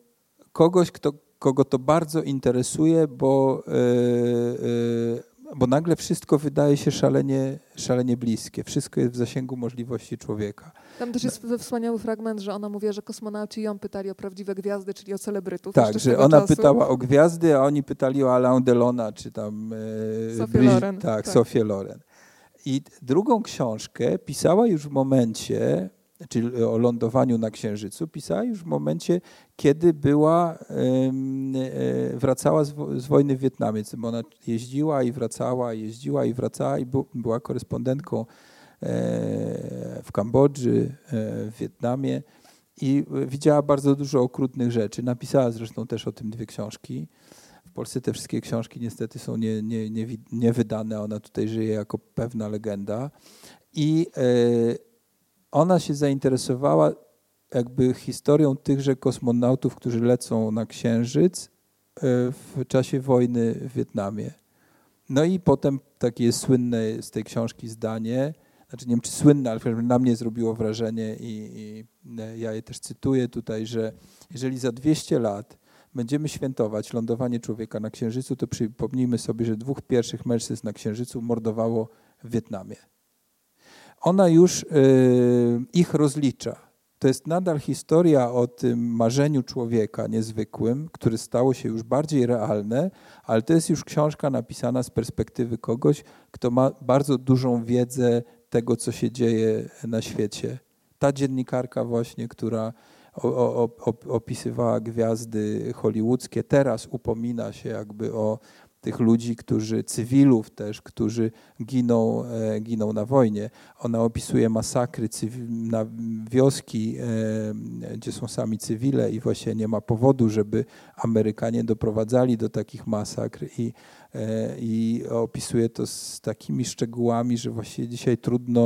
kogoś, kto kogo to bardzo interesuje, bo, e, e, bo nagle wszystko wydaje się szalenie, szalenie bliskie. Wszystko jest w zasięgu możliwości człowieka. Tam też jest wspaniały fragment, że ona mówi, że kosmonauci ją pytali o prawdziwe gwiazdy, czyli o celebrytów. Tak, że ona czasu. pytała o gwiazdy, a oni pytali o Alain Delona, czy tam... E, Sofię Loren. Tak, tak, Sofię Loren. I drugą książkę pisała już w momencie, czyli o lądowaniu na Księżycu, pisała już w momencie, kiedy była, e, wracała z wojny w Wietnamie. Ona jeździła i wracała, jeździła i wracała i była korespondentką e, w Kambodży, e, w Wietnamie i widziała bardzo dużo okrutnych rzeczy. Napisała zresztą też o tym dwie książki. W Polsce te wszystkie książki niestety są nie, nie, nie, nie wydane. Ona tutaj żyje jako pewna legenda. I ona się zainteresowała jakby historią tychże kosmonautów, którzy lecą na Księżyc e, w czasie wojny w Wietnamie. No i potem takie słynne z tej książki zdanie, znaczy nie wiem czy słynne, ale na mnie zrobiło wrażenie i, i ja je też cytuję tutaj, że jeżeli za 200 lat będziemy świętować lądowanie człowieka na Księżycu, to przypomnijmy sobie, że dwóch pierwszych mężczyzn na Księżycu mordowało w Wietnamie ona już y, ich rozlicza. To jest nadal historia o tym marzeniu człowieka niezwykłym, które stało się już bardziej realne, ale to jest już książka napisana z perspektywy kogoś, kto ma bardzo dużą wiedzę tego, co się dzieje na świecie. Ta dziennikarka właśnie, która opisywała gwiazdy hollywoodzkie, teraz upomina się jakby o tych ludzi, którzy, cywilów też, którzy giną, e, giną na wojnie. Ona opisuje masakry na wioski, e, gdzie są sami cywile i właśnie nie ma powodu, żeby Amerykanie doprowadzali do takich masakr i, e, i opisuje to z takimi szczegółami, że właśnie dzisiaj trudno,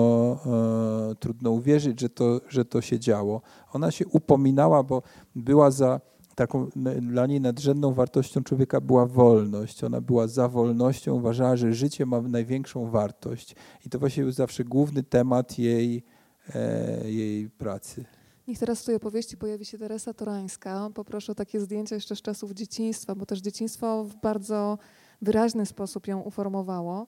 trudno uwierzyć, że to, że to się działo. Ona się upominała, bo była za taką dla niej nadrzędną wartością człowieka była wolność. Ona była za wolnością, uważała, że życie ma największą wartość. I to właśnie był zawsze główny temat jej, e, jej pracy. Niech teraz w tej opowieści pojawi się Teresa Torańska. Poproszę o takie zdjęcia jeszcze z czasów dzieciństwa, bo też dzieciństwo w bardzo wyraźny sposób ją uformowało.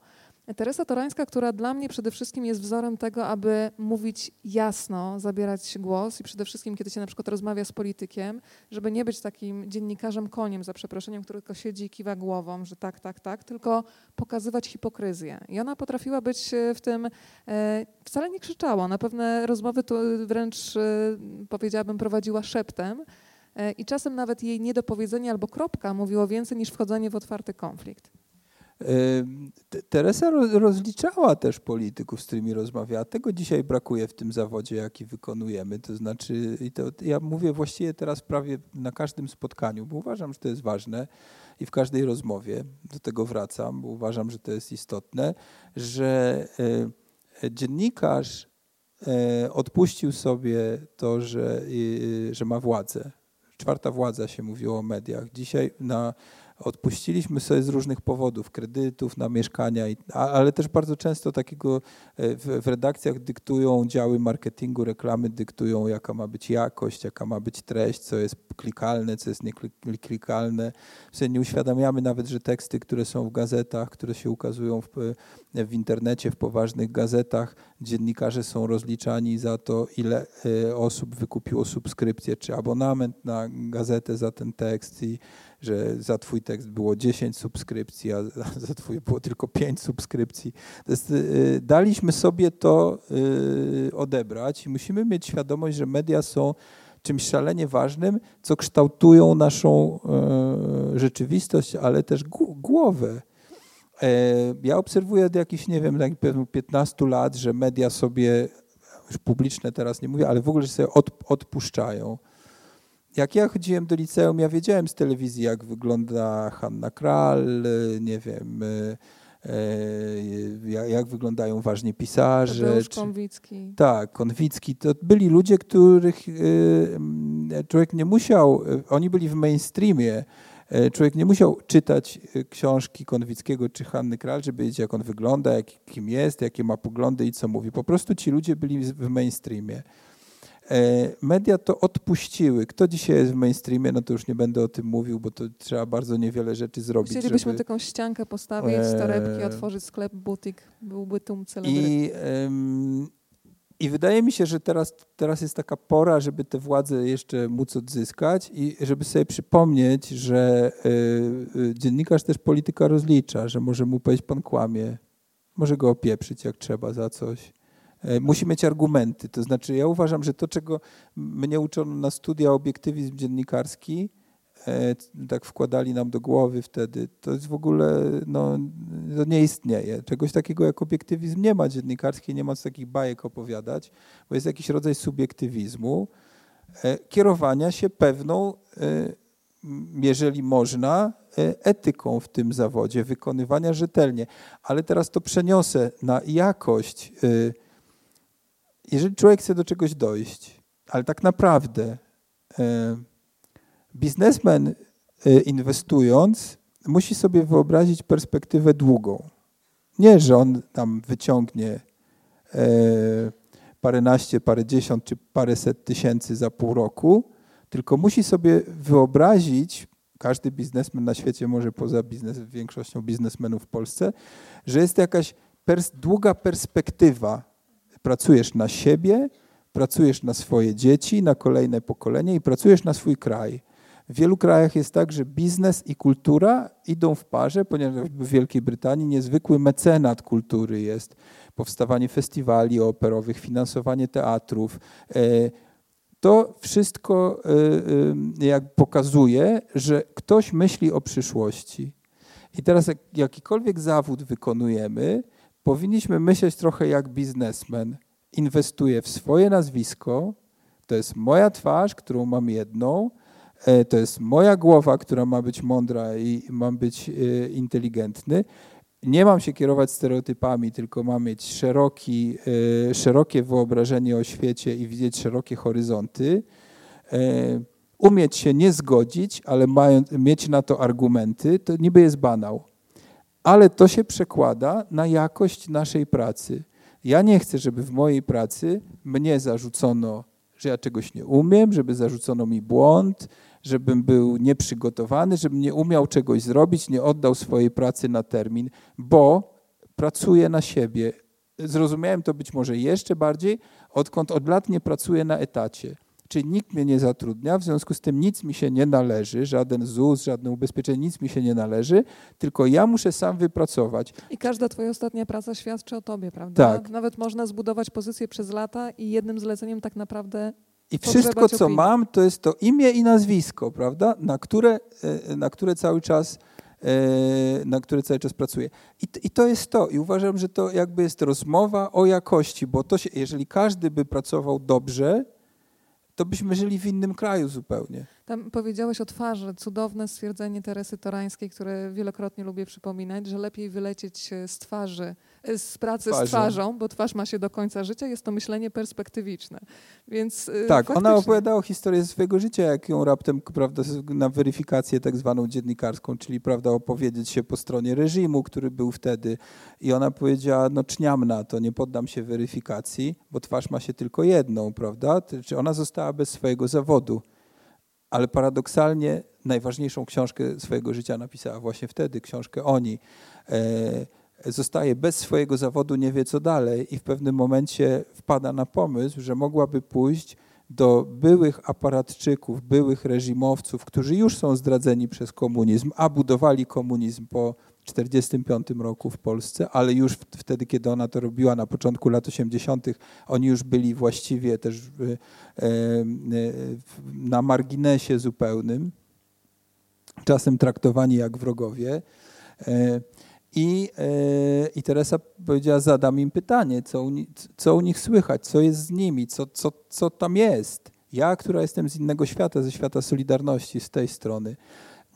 Teresa Torańska, która dla mnie przede wszystkim jest wzorem tego, aby mówić jasno, zabierać głos i przede wszystkim, kiedy się na przykład rozmawia z politykiem, żeby nie być takim dziennikarzem koniem, za przeproszeniem, który tylko siedzi i kiwa głową, że tak, tak, tak, tylko pokazywać hipokryzję. I ona potrafiła być e, w tym, e, wcale nie krzyczała, na pewne rozmowy wręcz e, powiedziałabym prowadziła szeptem i czasem nawet jej niedopowiedzenie albo kropka mówiło więcej niż wchodzenie w otwarty konflikt. Teresa rozliczała też polityków, z którymi rozmawiała. Tego dzisiaj brakuje w tym zawodzie, jaki wykonujemy. To znaczy, i to ja mówię właściwie teraz prawie na każdym spotkaniu, bo uważam, że to jest ważne i w każdej rozmowie do tego wracam, bo uważam, że to jest istotne, że e, dziennikarz e, odpuścił sobie to, że, że ma władzę. Czwarta władza się mówiło o mediach. Dzisiaj na odpuściliśmy sobie z różnych powodów, kredytów na mieszkania, ale też bardzo często takiego e, w, redakcjach dyktują działy marketingu, reklamy dyktują jaka ma być jakość, jaka ma być treść, co jest klikalne, co jest nieklikalne. W nie uświadamiamy nawet, że teksty, które są w gazetach, które się ukazują w, w internecie, w poważnych gazetach, dziennikarze są rozliczani za to, ile e, osób wykupiło subskrypcję czy abonament na gazetę za ten tekst i że za twój tekst było 10 subskrypcji, a za twój było tylko 5 subskrypcji. Jest, y, daliśmy sobie to y, odebrać i musimy mieć świadomość, że media są czymś szalenie ważnym, co kształtują naszą y, rzeczywistość, ale też głowę. E, ja obserwuję od jakichś, nie wiem, tak 15 lat, że media sobie, już publiczne teraz nie mówię, ale w ogóle sobie odpuszczają jak ja chodziłem do liceum, ja wiedziałem z telewizji, jak wygląda Hanna Kral, nie wiem, e, e, jak wyglądają ważni pisarze. Tadeusz Konwicki. Tak, Konwicki. To byli ludzie, których e, człowiek nie musiał, oni byli w mainstreamie, człowiek nie musiał czytać książki Konwickiego czy Hanny Kral, żeby wiedzieć, jak on wygląda, jak, kim jest, jakie ma poglądy i co mówi. Po prostu ci ludzie byli w mainstreamie. E, media to odpuściły. Kto dzisiaj jest w mainstreamie, no to już nie będę o tym mówił, bo to trzeba bardzo niewiele rzeczy zrobić. Chcielibyśmy żeby... taką ściankę postawić, e, torebki, otworzyć sklep, butik, byłby tłum celebrytów. I, I wydaje mi się, że teraz, teraz jest taka pora, żeby tę władzę jeszcze móc odzyskać i żeby sobie przypomnieć, że y, dziennikarz też polityka rozlicza, że może mu powiedzieć, pan kłamie, może go opieprzyć jak trzeba za coś E, musi mieć argumenty. To znaczy, ja uważam, że to, czego mnie uczono na studia obiektywizm dziennikarski, e, tak wkładali nam do głowy wtedy, to jest w ogóle, no, to nie istnieje. Czegoś takiego jak obiektywizm nie ma dziennikarski, nie ma co takich bajek opowiadać, bo jest jakiś rodzaj subiektywizmu, e, kierowania się pewną, jeżeli można, etyką w tym zawodzie, wykonywania rzetelnie. Ale teraz to przeniosę na jakość jeżeli człowiek chce do czegoś dojść, ale tak naprawdę e, biznesmen e, inwestując musi sobie wyobrazić perspektywę długą. Nie, że on tam wyciągnie e, paręnaście, parędziesiąt czy paręset tysięcy za pół roku, tylko musi sobie wyobrazić, każdy biznesmen na świecie, może poza biznes, większością biznesmenów w Polsce, że jest jakaś pers długa perspektywa Pracujesz na siebie, pracujesz na swoje dzieci, na kolejne pokolenie i pracujesz na swój kraj. W wielu krajach jest tak, że biznes i kultura idą w parze, ponieważ w Wielkiej Brytanii niezwykły mecenat kultury jest. Powstawanie festiwali operowych, finansowanie teatrów. E, to wszystko e, e, jak pokazuje, że ktoś myśli o przyszłości. I teraz jak jakikolwiek zawód wykonujemy, powinniśmy myśleć trochę jak biznesmen. Inwestuję w swoje nazwisko, to jest moja twarz, którą mam jedną, e, to jest moja głowa, która ma być mądra i mam być e, inteligentny. Nie mam się kierować stereotypami, tylko mam mieć szeroki, e, szerokie wyobrażenie o świecie i widzieć szerokie horyzonty. Umieć się nie zgodzić, ale mając, mieć na to argumenty, to niby jest banał ale to się przekłada na jakość naszej pracy. Ja nie chcę, żeby w mojej pracy mnie zarzucono, że ja czegoś nie umiem, żeby zarzucono mi błąd, żebym był nieprzygotowany, żebym nie umiał czegoś zrobić, nie oddał swojej pracy na termin, bo pracuję na siebie. Zrozumiałem to być może jeszcze bardziej, odkąd od lat nie pracuję na etacie czyli nikt mnie nie zatrudnia, w związku z tym nic mi się nie należy, żaden ZUS, żadne ubezpieczenie, nic mi się nie należy, tylko ja muszę sam wypracować. I każda twoja ostatnia praca świadczy o tobie, prawda? Tak. Nawet można zbudować pozycję przez lata i jednym zleceniem tak naprawdę i wszystko, co opinii. mam, to jest to imię i nazwisko, prawda? Na które, e, na które cały czas na który cały czas pracuję. I, I to jest to. I uważam, że to jakby jest rozmowa o jakości, bo to się, jeżeli każdy by pracował dobrze, to byśmy żyli w innym kraju zupełnie. Tam powiedziałeś o twarzy, cudowne stwierdzenie Teresy Torańskiej, które wielokrotnie lubię przypominać, że lepiej wylecieć z twarzy, e, z pracy Twarzą. z twarzą, bo twarz ma się do końca życia, jest to myślenie perspektywiczne. Więc e, Tak, faktycznie... ona opowiadała historię swojego życia, jak ją raptem prawda, na weryfikację tak zwaną dziennikarską, czyli prawda, opowiedzieć się po stronie reżimu, który był wtedy i ona powiedziała, no czniam na to, nie poddam się weryfikacji, bo twarz ma się tylko jedną, prawda? Czy ona została bez swojego zawodu ale paradoksalnie najważniejszą książkę swojego życia napisała właśnie wtedy, książkę Oni. E, zostaje bez swojego zawodu, nie wie co dalej i w pewnym momencie wpada na pomysł, że mogłaby pójść do byłych aparatczyków, byłych reżimowców, którzy już są zdradzeni przez komunizm, a budowali komunizm po 1945 roku w Polsce, ale już wtedy, kiedy ona to robiła na początku lat 80., oni już byli właściwie też e, na marginesie zupełnym, czasem traktowani jak wrogowie. E, I, e, I Teresa powiedziała, zadam im pytanie, co u, co u nich słychać, co jest z nimi, co, co, co tam jest. Ja, która jestem z innego świata, ze świata Solidarności, z tej strony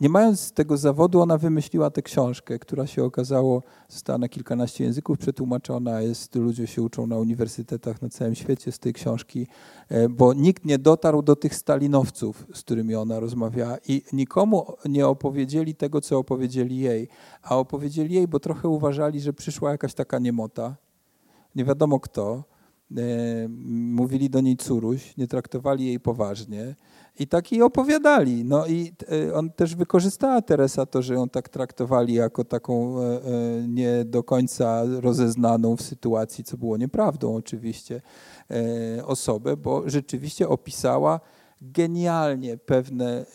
nie mając tego zawodu, ona wymyśliła tę książkę, która się okazało, została na kilkanaście języków przetłumaczona, jest, ludzie się uczą na uniwersytetach na całym świecie z tej książki, e, bo nikt nie dotarł do tych stalinowców, z którymi ona rozmawiała i nikomu nie opowiedzieli tego, co opowiedzieli jej, a opowiedzieli jej, bo trochę uważali, że przyszła jakaś taka niemota, nie wiadomo kto, mówili do niej curuś, nie traktowali jej poważnie, i tak jej opowiadali. No i e, on też wykorzystała Teresa to, że ją tak traktowali jako taką e, e, nie do końca rozeznaną w sytuacji, co było nieprawdą oczywiście, osobę, bo rzeczywiście opisała genialnie pewne,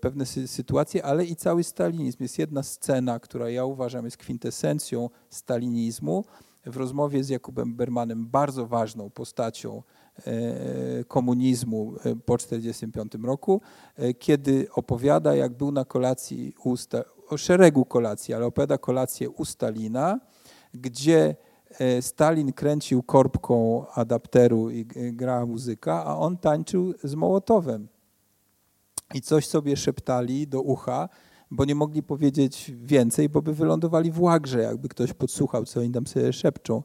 pewne sytuacje, ale i cały stalinizm. Jest jedna scena, która ja uważam jest kwintesencją stalinizmu. W rozmowie z Jakubem Bermanem, bardzo ważną postacią E, komunizmu e, po 1945 roku, e, kiedy opowiada, jak był na kolacji u o szeregu kolacji, ale opowiada kolację u Stalina, gdzie Stalin kręcił korbką adapteru i grała muzyka, a on tańczył z Mołotowem. I coś sobie szeptali do ucha, bo nie mogli powiedzieć więcej, bo by wylądowali w łagrze, jakby ktoś podsłuchał, co oni tam sobie szepczą.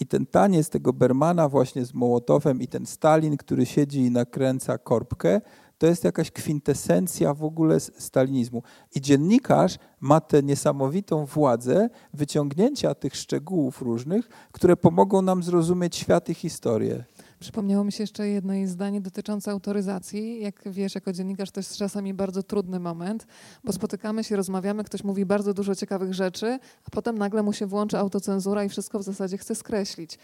I ten taniec tego Bermana właśnie z Mołotowem i ten Stalin, który siedzi i nakręca korbkę, to jest jakaś kwintesencja w ogóle stalinizmu. I dziennikarz ma tę niesamowitą władzę wyciągnięcia tych szczegółów różnych, które pomogą nam zrozumieć świat i historię. Przypomniało mi się jeszcze jedno zdanie dotyczące autoryzacji. Jak wiesz, jako dziennikarz to jest czasami bardzo trudny moment, bo spotykamy się, rozmawiamy, ktoś mówi bardzo dużo ciekawych rzeczy, a potem nagle mu się włączy autocenzura i wszystko w zasadzie chce skreślić.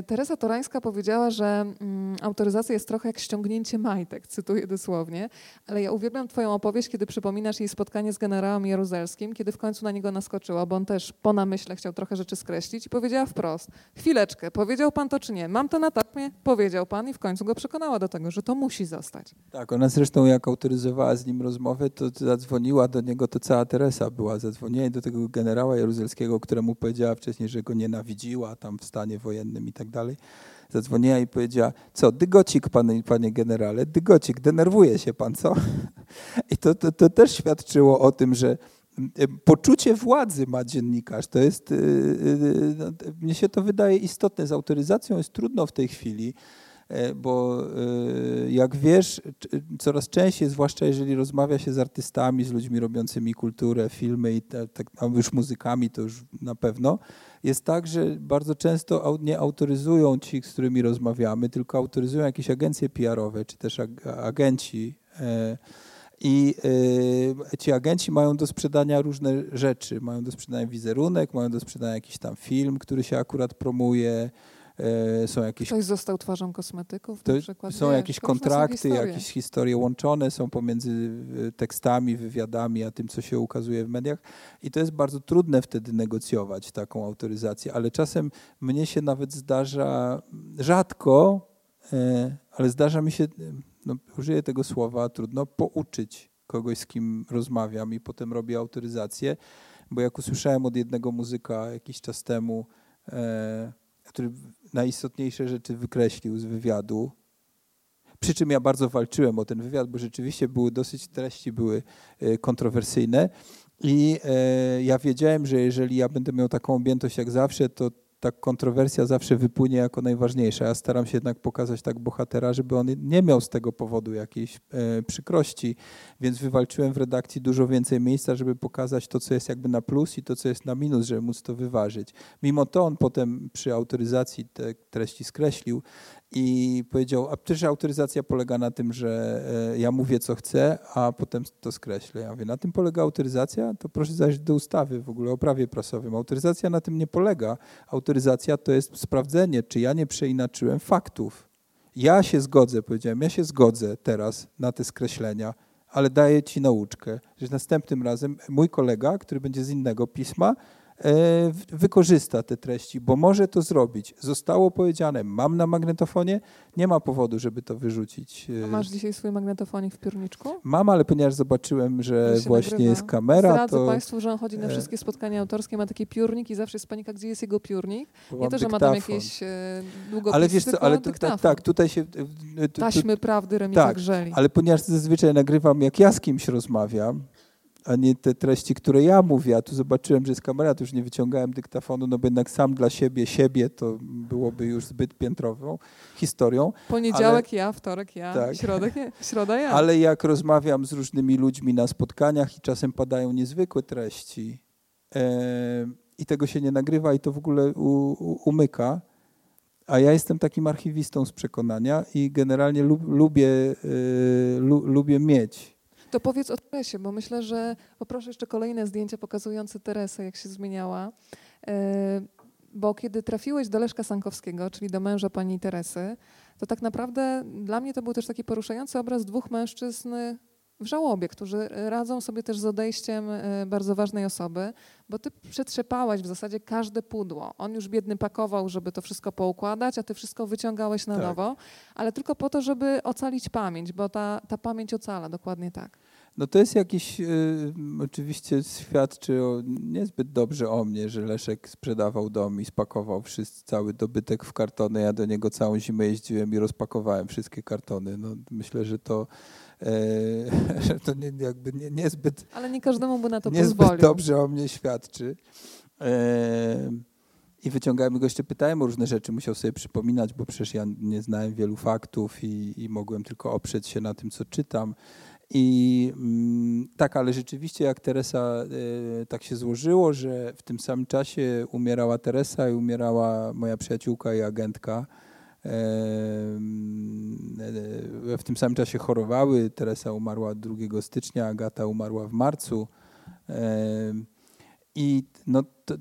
Y, Teresa Torańska powiedziała, że mm, autoryzacja jest trochę jak ściągnięcie majtek, cytuję dosłownie, ale ja uwielbiam twoją opowieść, kiedy przypominasz jej spotkanie z generałem Jaruzelskim, kiedy w końcu na niego naskoczyła, bo on też po namyśle chciał trochę rzeczy skreślić i powiedziała wprost, chwileczkę, powiedział pan to czy nie? Mam to na tapmie? Powiedział pan i w końcu go przekonała do tego, że to musi zostać. Tak, ona zresztą jak autoryzowała z nim rozmowę, to zadzwoniła do niego, to cała Teresa była, zadzwoniła do tego generała jaruzelskiego, któremu powiedziała wcześniej, że go nienawidziła tam w stanie wojennym i tak dalej. Zadzwoniła i powiedziała, co, dygocik, panie, panie generale, dygocik, denerwuje się pan, co? I to, to, to też świadczyło o tym, że poczucie władzy ma dziennikarz. To jest, y, y, no, mnie się to wydaje istotne. Z autoryzacją jest trudno w tej chwili, e, bo y, jak wiesz, coraz częściej, zwłaszcza jeżeli rozmawia się z artystami, z ludźmi robiącymi kulturę, filmy i tak, a już muzykami, to już na pewno, jest tak, że bardzo często nie autoryzują ci, z którymi rozmawiamy, tylko autoryzują jakieś agencje PR-owe, czy też agenci e, i y, ci agenci mają do sprzedania różne rzeczy. Mają do sprzedania wizerunek, mają do sprzedania jakiś tam film, który się akurat promuje. Y, są jakieś, Ktoś został twarzą kosmetyków to, na przykład. Są jakieś kontrakty, są jakieś historie łączone są pomiędzy y, tekstami, wywiadami, a tym, co się ukazuje w mediach. I to jest bardzo trudne wtedy negocjować taką autoryzację, ale czasem mnie się nawet zdarza, rzadko, ale zdarza mi się no, użyję tego słowa, trudno, pouczyć kogoś, z kim rozmawiam i potem robię autoryzację, bo jak usłyszałem od jednego muzyka jakiś czas temu, e, który najistotniejsze rzeczy wykreślił z wywiadu, przy czym ja bardzo walczyłem o ten wywiad, bo rzeczywiście były dosyć treści były e, kontrowersyjne i e, ja wiedziałem, że jeżeli ja będę miał taką objętość jak zawsze, to ta kontrowersja zawsze wypłynie jako najważniejsza. Ja staram się jednak pokazać tak bohatera, żeby on nie miał z tego powodu jakiejś e, przykrości, więc wywalczyłem w redakcji dużo więcej miejsca, żeby pokazać to, co jest jakby na plus i to, co jest na minus, żeby móc to wyważyć. Mimo to on potem przy autoryzacji te treści skreślił, i powiedział, a przecież autoryzacja polega na tym, że e, ja mówię, co chcę, a potem to skreślę. Ja mówię, na tym polega autoryzacja? To proszę zajrzeć do ustawy w ogóle o prawie prasowym. Autoryzacja na tym nie polega. Autoryzacja to jest sprawdzenie, czy ja nie przeinaczyłem faktów. Ja się zgodzę, powiedziałem, ja się zgodzę teraz na te skreślenia, ale daję ci nauczkę, że następnym razem mój kolega, który będzie z innego pisma, wykorzysta te treści, bo może to zrobić. Zostało powiedziane, mam na magnetofonie, nie ma powodu, żeby to wyrzucić. A masz dzisiaj swój magnetofonik w piórniczku? Mam, ale ponieważ zobaczyłem, że właśnie nagrywa. jest kamera, Zdradzę to... Państwu, że on chodzi na e, wszystkie spotkania autorskie, ma taki piórnik i zawsze jest panika, gdzie jest jego piórnik. Nie to, że ma tam jakieś e, długopisy, Ale wiesz co, ale tak, tak, tutaj się... Taśmy prawdy Remi tak, Grzeli. ale ponieważ zazwyczaj nagrywam, jak ja z kimś rozmawiam, a nie te treści, które ja mówię. A tu zobaczyłem, że jest kamera, to już nie wyciągałem dyktafonu, no bo jednak sam dla siebie, siebie to byłoby już zbyt piętrową historią. Poniedziałek ale, ja, wtorek ja, tak. środek, środa ja. Ale jak rozmawiam z różnymi ludźmi na spotkaniach i czasem padają niezwykłe treści e, i tego się nie nagrywa i to w ogóle u, u, umyka, a ja jestem takim archiwistą z przekonania i generalnie lub, lubię, y, lu, lubię mieć to powiedz o Teresie, bo myślę, że poproszę jeszcze kolejne zdjęcia pokazujące Teresę, jak się zmieniała. E, bo kiedy trafiłeś do Leszka Sankowskiego, czyli do męża pani Teresy, to tak naprawdę dla mnie to był też taki poruszający obraz dwóch mężczyzn w żałobie, którzy radzą sobie też z odejściem e, bardzo ważnej osoby, bo ty przetrzepałaś w zasadzie każde pudło. On już biedny pakował, żeby to wszystko poukładać, a ty wszystko wyciągałeś na tak. nowo, ale tylko po to, żeby ocalić pamięć, bo ta, ta pamięć ocala, dokładnie tak. No to jest jakiś, y, oczywiście świadczy o, niezbyt dobrze o mnie, że Leszek sprzedawał dom i spakował wszyscy, cały dobytek w kartony. Ja do niego całą zimę jeździłem i rozpakowałem wszystkie kartony. No, myślę, że to że to nie, jakby nie, niezbyt... Ale nie każdemu by na to niezbyt pozwolił. dobrze o mnie świadczy. E, I wyciągałem go jeszcze, pytałem o różne rzeczy, musiał sobie przypominać, bo przecież ja nie znałem wielu faktów i, i mogłem tylko oprzeć się na tym, co czytam. I mm, tak, ale rzeczywiście jak Teresa, y, tak się złożyło, że w tym samym czasie umierała Teresa i umierała moja przyjaciółka i agentka. W tym samym czasie chorowały. Teresa umarła 2 stycznia, Agata umarła w marcu. I no, to,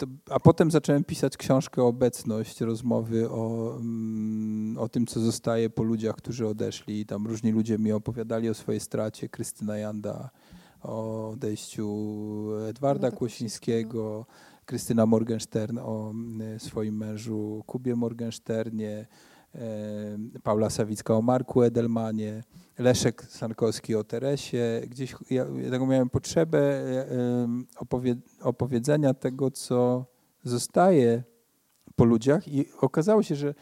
to, a potem zacząłem pisać książkę Obecność, rozmowy o, mm, o tym, co zostaje po ludziach, którzy odeszli. Tam różni ludzie mi opowiadali o swojej stracie. Krystyna Janda o odejściu Edwarda Kłosińskiego. Krystyna Morgenstern o mm, swoim mężu Kubie Morgensternie, Paula Sawicka o Marku Edelmanie, Leszek Sankowski o Teresie. Gdzieś ja, ja miałem potrzebę opowie, opowiedzenia tego, co zostaje po ludziach i okazało się, że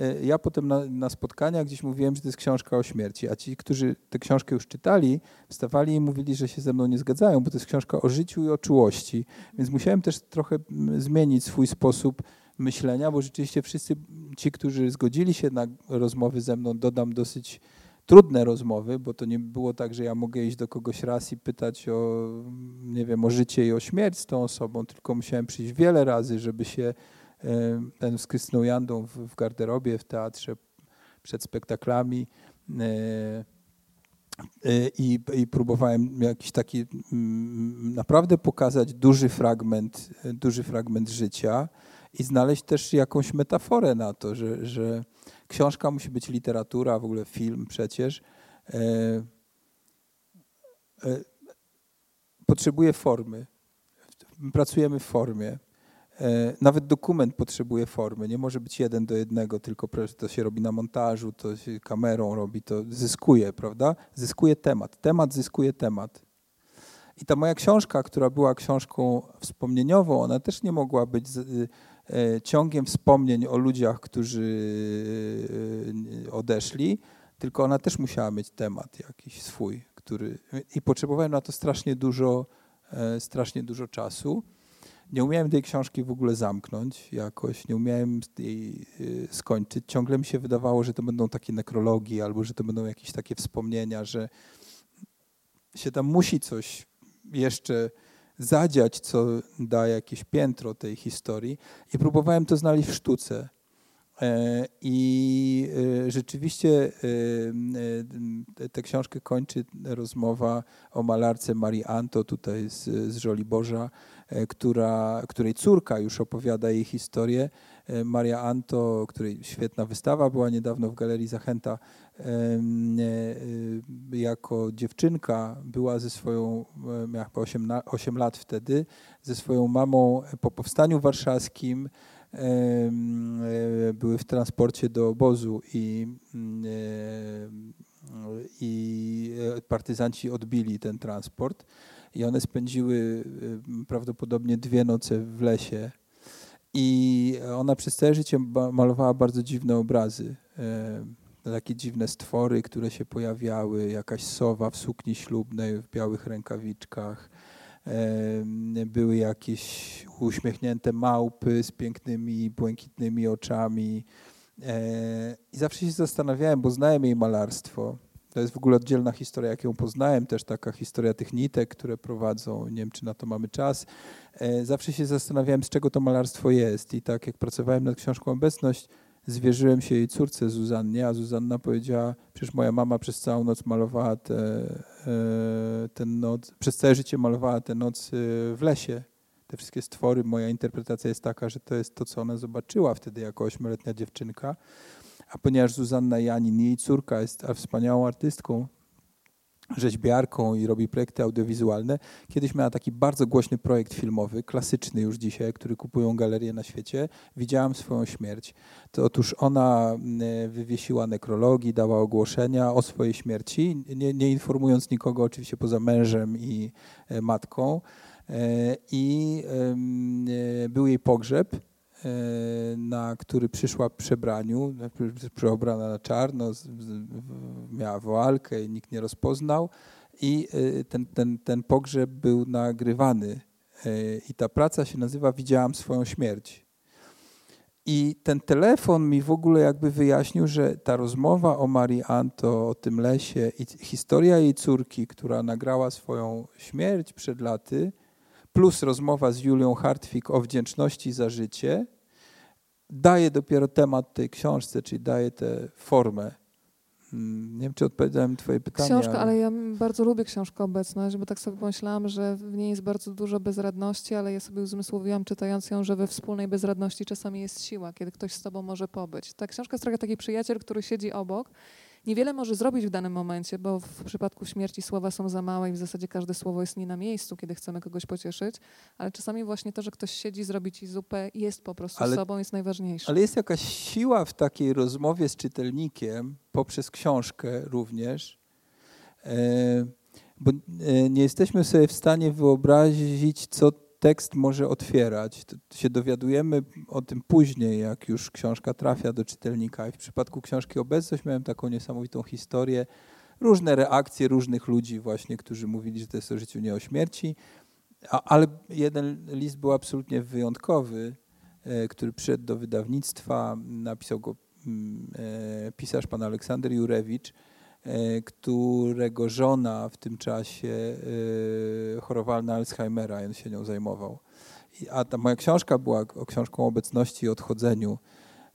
E, ja potem na, na, spotkaniach gdzieś mówiłem, że to jest książka o śmierci, a ci, którzy tę książkę już czytali, wstawali i mówili, że się ze mną nie zgadzają, bo to jest książka o życiu i o czułości. Więc musiałem też trochę zmienić swój sposób myślenia, bo rzeczywiście wszyscy ci, którzy zgodzili się na rozmowy ze mną, dodam dosyć trudne rozmowy, bo to nie było tak, że ja mogę iść do kogoś raz i pytać o, nie wiem, o życie i o śmierć z tą osobą, tylko musiałem przyjść wiele razy, żeby się ten z Krystyną Jandą w, garderobie, w teatrze przed spektaklami e, e, i, i próbowałem jakiś taki naprawdę pokazać duży fragment, duży fragment życia i znaleźć też jakąś metaforę na to, że, że książka musi być literatura, w ogóle film przecież. E, potrzebuje formy. Pracujemy w formie. E, nawet dokument potrzebuje formy, nie może być jeden do jednego, tylko to się robi na montażu, to się kamerą robi, to zyskuje, prawda? Zyskuje temat. Temat zyskuje temat. I ta moja książka, która była książką wspomnieniową, ona też nie mogła być e, ciągiem wspomnień o ludziach, którzy e, odeszli, tylko ona też musiała mieć temat jakiś swój, który i potrzebowałem na to strasznie dużo, strasznie dużo czasu. Nie umiałem tej książki w ogóle zamknąć jakoś, nie umiałem jej skończyć. Ciągle mi się wydawało, że to będą takie nekrologi albo że to będą jakieś takie wspomnienia, że się tam musi coś jeszcze zadziać, co da jakieś piętro tej historii. I próbowałem to znaleźć w sztuce. E, I e, rzeczywiście e, tę książkę kończy rozmowa o malarce Marii Anto, tutaj z, z Żoliborza, która, której córka już opowiada jej historię. Maria Anto, której świetna wystawa była niedawno w Galerii Zachęta, jako dziewczynka była ze swoją, miała 8, 8 lat wtedy, ze swoją mamą po powstaniu warszawskim E, były w transporcie do obozu i, mm, e, i partyzanci odbili ten transport i one spędziły prawdopodobnie dwie noce w lesie i ona przez całe życie malowała bardzo dziwne obrazy. Takie dziwne stwory, które się pojawiały, jakaś sowa w sukni ślubnej, w białych rękawiczkach, były jakieś uśmiechnięte małpy z pięknymi, błękitnymi oczami. E, I zawsze się zastanawiałem, bo znałem jej malarstwo. To jest w ogóle oddzielna historia, jak ją poznałem, też taka historia tych nitek, które prowadzą, nie wiem, czy na to mamy czas. E, zawsze się zastanawiałem, z czego to malarstwo jest. I tak jak pracowałem nad książką Obecność, zwierzyłem się jej córce Zuzannie, a Zuzanna powiedziała, przecież moja mama przez całą noc malowała tę e, ten noc, przez całe życie malowała tę noc w lesie. Te wszystkie stwory, moja interpretacja jest taka, że to jest to, co ona zobaczyła wtedy jako ośmioletnia dziewczynka. A ponieważ Zuzanna Janin, jej córka, jest wspaniałą artystką, rzeźbiarką i robi projekty audiowizualne. Kiedyś miała taki bardzo głośny projekt filmowy, klasyczny już dzisiaj, który kupują galerie na świecie. Widziałam swoją śmierć. To otóż ona mm, wywiesiła nekrologii, dała ogłoszenia o swojej śmierci, nie, nie informując nikogo oczywiście poza mężem i e, matką. E, I e, był jej pogrzeb E, na który przyszła w przebraniu, przeobrana na czarno, miała woalkę i nikt nie rozpoznał. I e, ten, ten, ten pogrzeb był nagrywany. E, I ta praca się nazywa Widziałam swoją śmierć. I ten telefon mi w ogóle jakby wyjaśnił, że ta rozmowa o Marii Anto, o tym lesie i historia jej córki, która nagrała swoją śmierć przed laty, plus rozmowa z Julią Hartwig o wdzięczności za życie, daje dopiero temat tej książce, czyli daje tę formę. Hmm, nie wiem, czy odpowiedziałem Twoje pytanie. Książka, ale... ale... ja bardzo lubię książkę Obecność, bo tak sobie pomyślałam, że w niej jest bardzo dużo bezradności, ale ja sobie uzmysłowiłam czytając ją, że we wspólnej bezradności czasami jest siła, kiedy ktoś z Tobą może pobyć. Ta książka jest trochę taki przyjaciel, który siedzi obok niewiele może zrobić w danym momencie, bo w przypadku śmierci słowa są za małe i w zasadzie każde słowo jest nie na miejscu, kiedy chcemy kogoś pocieszyć, ale czasami właśnie to, że ktoś siedzi, zrobi ci zupę jest po prostu ale, sobą, jest najważniejsze. Ale jest jakaś siła w takiej rozmowie z czytelnikiem, poprzez książkę również, e, bo e, nie jesteśmy sobie w stanie wyobrazić, co tekst może otwierać. To się dowiadujemy o tym później, jak już książka trafia do czytelnika. I w przypadku książki Obecność miałem taką niesamowitą historię. Różne reakcje różnych ludzi właśnie, którzy mówili, że to jest o życiu, nie o śmierci. A, ale jeden list był absolutnie wyjątkowy, e, który przyszedł do wydawnictwa. Napisał go mm, e, pisarz pan Aleksander Jurewicz, którego żona w tym czasie e, chorowała na Alzheimera i on się nią zajmował. A ta moja książka była książką obecności i odchodzeniu.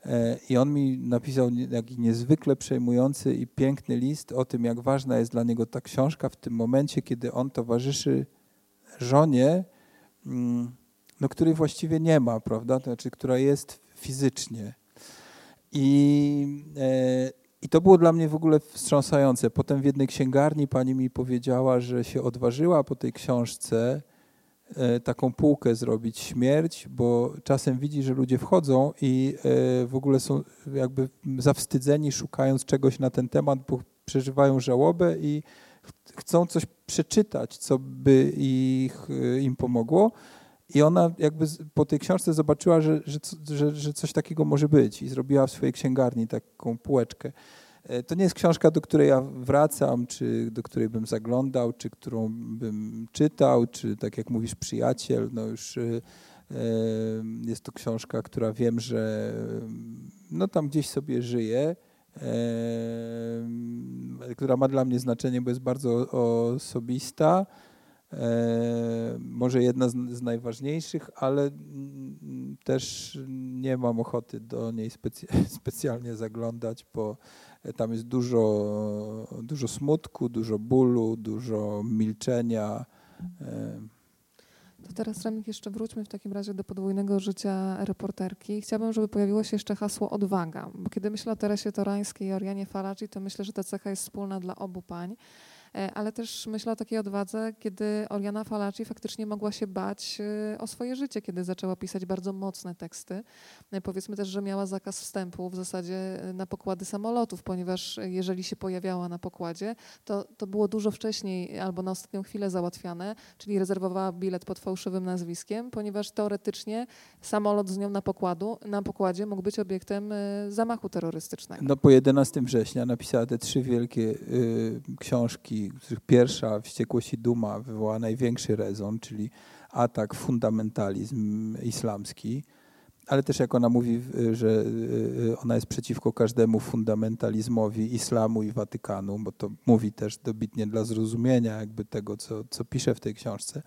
E, I on mi napisał jakiś niezwykle przejmujący i piękny list o tym, jak ważna jest dla niego ta książka w tym momencie, kiedy on towarzyszy żonie, mm, no, której właściwie nie ma, prawda? To znaczy, która jest fizycznie. I, i to było dla mnie w ogóle wstrząsające. Potem w jednej księgarni pani mi powiedziała, że się odważyła po tej książce e, taką półkę zrobić śmierć, bo czasem widzi, że ludzie wchodzą i e, w ogóle są jakby zawstydzeni, szukając czegoś na ten temat, bo przeżywają żałobę i chcą coś przeczytać, co by ich, im pomogło. I ona jakby po tej książce zobaczyła, że, że, że, że coś takiego może być i zrobiła w swojej księgarni taką półeczkę. E, to nie jest książka, do której ja wracam, czy do której bym zaglądał, czy którą bym czytał, czy tak jak mówisz, przyjaciel. No już e, e, jest to książka, która wiem, że no tam gdzieś sobie żyje, która ma dla mnie znaczenie, bo jest bardzo osobista. Może jedna z, z najważniejszych, ale też nie mam ochoty do niej specy specjalnie zaglądać, bo tam jest dużo, dużo smutku, dużo bólu, dużo milczenia. To teraz, Remik, jeszcze wróćmy w takim razie do podwójnego życia reporterki. Chciałabym, żeby pojawiło się jeszcze hasło odwaga, bo kiedy myślę o Teresie Torańskiej i Orianie Falaci, to myślę, że ta cecha jest wspólna dla obu pań. E, ale też myślę o takiej odwadze, kiedy Oriana Falaci faktycznie mogła się bać e, o swoje życie, kiedy zaczęła pisać bardzo mocne teksty. E, powiedzmy też, że miała zakaz wstępu w zasadzie na pokłady samolotów, ponieważ jeżeli się pojawiała na pokładzie, to, to było dużo wcześniej albo na ostatnią chwilę załatwiane, czyli rezerwowała bilet pod fałszywym nazwiskiem, ponieważ teoretycznie samolot z nią na, pokładu, na pokładzie mógł być obiektem zamachu terrorystycznego. No po 11 września napisała te trzy wielkie y, książki których pierwsza, Wściekłość i Duma, wywołała największy rezon, czyli atak, fundamentalizm islamski, ale też jak ona mówi, że y, ona jest przeciwko każdemu fundamentalizmowi islamu i Watykanu, bo to mówi też dobitnie dla zrozumienia jakby tego, co, co pisze w tej książce.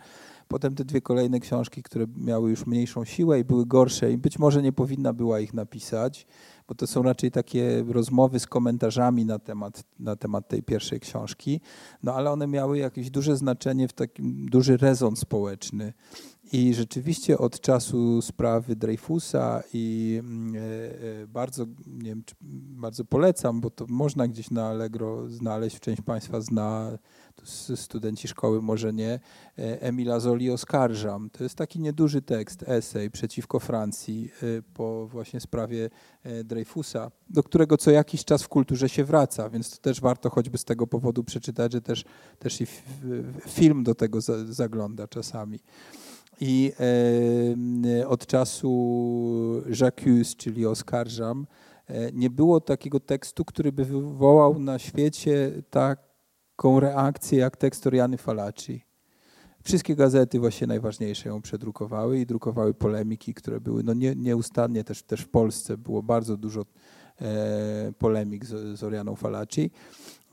Potem te dwie kolejne książki, które miały już mniejszą siłę i były gorsze i być może nie powinna była ich napisać, bo to są raczej takie rozmowy z komentarzami na temat, na temat tej pierwszej książki, no ale one miały jakieś duże znaczenie, w takim duży rezon społeczny. I rzeczywiście od czasu sprawy Dreyfusa i mm, e, e, bardzo, nie wiem, bardzo polecam, bo to można gdzieś na Allegro znaleźć, część Państwa zna, studenci szkoły może nie, e, Emila Zoli oskarżam. To jest taki nieduży tekst, esej przeciwko Francji po właśnie sprawie Dreyfusa, do którego co jakiś czas w kulturze się wraca, więc to też warto choćby z tego powodu przeczytać, że też, też i film do tego zagląda czasami. I e, od czasu J'accuse, czyli oskarżam, e, nie było takiego tekstu, który by wywołał na świecie taką reakcję jak tekst Oriany Falaci. Wszystkie gazety właśnie najważniejsze ją przedrukowały i drukowały polemiki, które były no nie, nieustannie też, też w Polsce było bardzo dużo e, polemik z, z Orianą Falaci.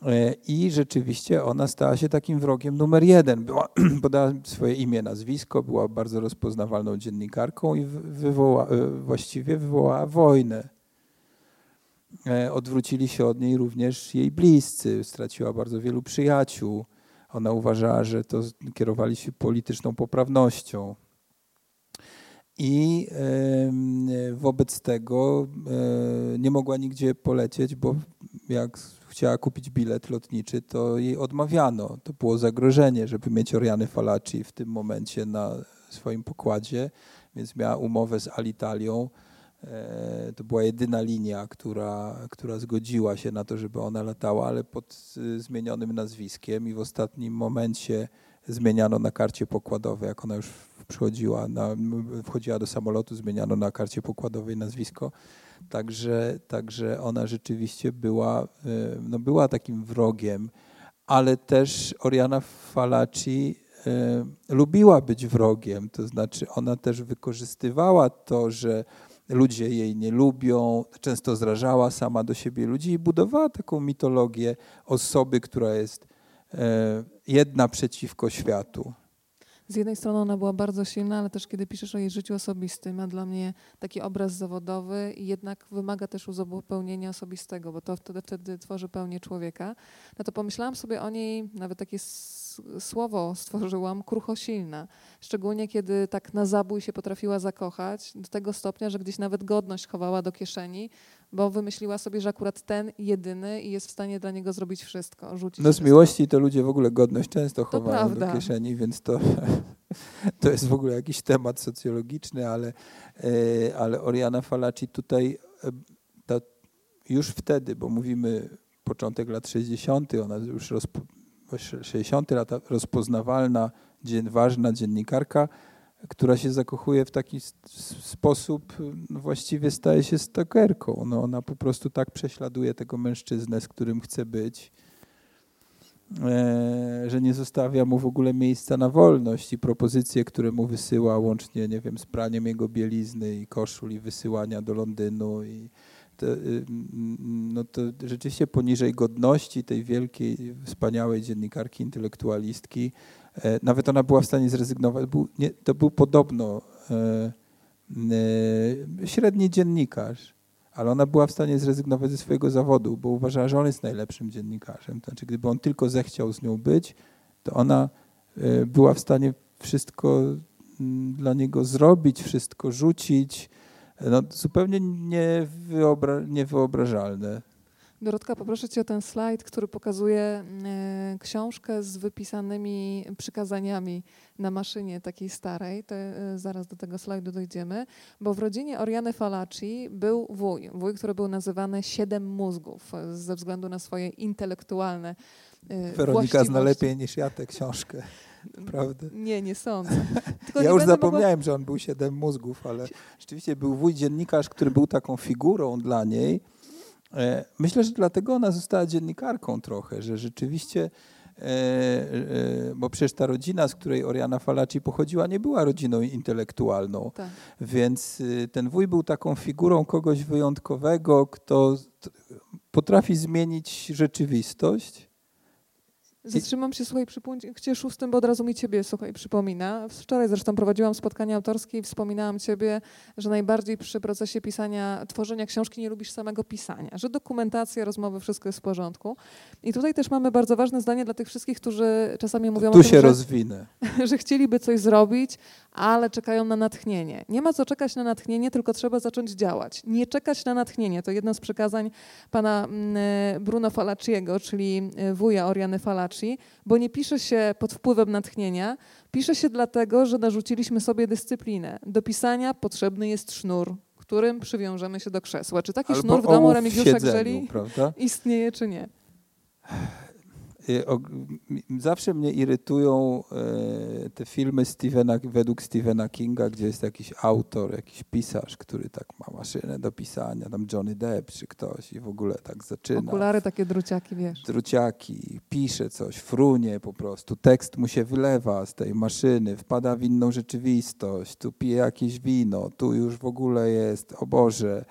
E, I rzeczywiście ona stała się takim wrogiem numer jeden. Była, podała swoje imię, nazwisko, była bardzo rozpoznawalną dziennikarką i wywoła, e, właściwie wywołała wojnę. E, odwrócili się od niej również jej bliscy. Straciła bardzo wielu przyjaciół. Ona uważała, że to kierowali się polityczną poprawnością. I wobec tego nie mogła nigdzie polecieć, bo jak chciała kupić bilet lotniczy, to jej odmawiano. To było zagrożenie, żeby mieć Oriany Falaci w tym momencie na swoim pokładzie, więc miała umowę z Alitalią. E, to była jedyna linia, która, która zgodziła się na to, żeby ona latała, ale pod zmienionym nazwiskiem i w ostatnim momencie zmieniano na karcie pokładowej, jak ona już przychodziła, na, wchodziła do samolotu, zmieniano na karcie pokładowej nazwisko. Także, także ona rzeczywiście była, e, no była takim wrogiem, ale też Oriana Falaci e, lubiła być wrogiem, to znaczy ona też wykorzystywała to, że ludzie jej nie lubią, często zrażała sama do siebie ludzi i budowała taką mitologię osoby, która jest e, jedna przeciwko światu z jednej strony ona była bardzo silna, ale też kiedy piszesz o jej życiu osobistym, ma dla mnie taki obraz zawodowy i jednak wymaga też uzupełnienia osobistego, bo to wtedy, wtedy tworzy pełnię człowieka. No to pomyślałam sobie o niej, nawet takie słowo stworzyłam, kruchosilna. Szczególnie kiedy tak na zabój się potrafiła zakochać, do tego stopnia, że gdzieś nawet godność chowała do kieszeni, bo wymyśliła sobie, że akurat ten jedyny i jest w stanie dla niego zrobić wszystko. Rzucić no z wszystko. miłości to ludzie w ogóle godność często chowają do kieszeni, więc to to jest w ogóle jakiś temat socjologiczny, ale, e, ale Oriana Falaci tutaj e, już wtedy, bo mówimy początek lat 60., ona już rozpo, 60 lata rozpoznawalna, ważna dziennikarka, która się zakochuje w taki sposób, no właściwie staje się stalkerką. No ona po prostu tak prześladuje tego mężczyznę, z którym chce być, e, że nie zostawia mu w ogóle miejsca na wolność i propozycje, które mu wysyła, łącznie, nie wiem, z praniem jego bielizny i koszul i wysyłania do Londynu i y, no to rzeczywiście poniżej godności tej wielkiej, wspaniałej dziennikarki, intelektualistki, E, nawet ona była w stanie zrezygnować. Był, nie, to był podobno e, e, średni dziennikarz, ale ona była w stanie zrezygnować ze swojego zawodu, bo uważała, że on jest najlepszym dziennikarzem. Znaczy, gdyby on tylko zechciał z nią być, to ona była w stanie wszystko dla niego zrobić, wszystko rzucić. No, zupełnie niewyobra niewyobrażalne. Dorotka, poproszę Cię o ten slajd, który pokazuje e, książkę z wypisanymi przykazaniami na maszynie takiej starej. To e, zaraz do tego slajdu dojdziemy, bo w rodzinie Oriany Falaci był wuj, wuj, który był nazywany Siedem Mózgów ze względu na swoje intelektualne e, Weronika zna lepiej niż ja tę książkę. Prawda? Nie, nie sądzę. Tylko ja nie już zapomniałem, mogła... że on był siedem mózgów, ale rzeczywiście był wuj dziennikarz, który był taką figurą dla niej E, myślę, że dlatego ona została dziennikarką trochę, że rzeczywiście, e, e, bo przecież ta rodzina, z której Oriana Falaci pochodziła, nie była rodziną intelektualną. Tak. Więc y, ten wuj był taką figurą kogoś wyjątkowego, kto potrafi zmienić rzeczywistość Zatrzymam się, słuchaj, przy punkcie szóstym, bo od razu mi ciebie, słuchaj, przypomina. Wczoraj zresztą prowadziłam spotkanie autorskie i wspominałam ciebie, że najbardziej przy procesie pisania, tworzenia książki nie lubisz samego pisania, że dokumentacja, rozmowy, wszystko jest w porządku. I tutaj też mamy bardzo ważne zdanie dla tych wszystkich, którzy czasami mówią tu o tym, się że, rozwinę. że chcieliby coś zrobić, ale czekają na natchnienie. Nie ma co czekać na natchnienie, tylko trzeba zacząć działać. Nie czekać na natchnienie. To jedno z przekazań pana mm, Bruno Falaciego, czyli e, wuja Oriany Bo nie pisze się pod wpływem natchnienia, pisze się dlatego, że narzuciliśmy sobie dyscyplinę. Do pisania potrzebny jest sznur, którym przywiążemy się do krzesła. Czy taki Albo sznur w domu Remigiusza Grzeli prawda? istnieje, czy nie? Y, zawsze mnie irytują e, te filmy Stephena, według Stephena Kinga, gdzie jest jakiś autor, jakiś pisarz, który tak ma maszynę do pisania, tam Johnny Depp czy ktoś i w ogóle tak zaczyna. Okulary takie druciaki, wiesz. Druciaki, pisze coś, frunie po prostu, tekst mu się wylewa z tej maszyny, wpada w inną rzeczywistość, tu pije jakieś wino, tu już w ogóle jest, o Boże,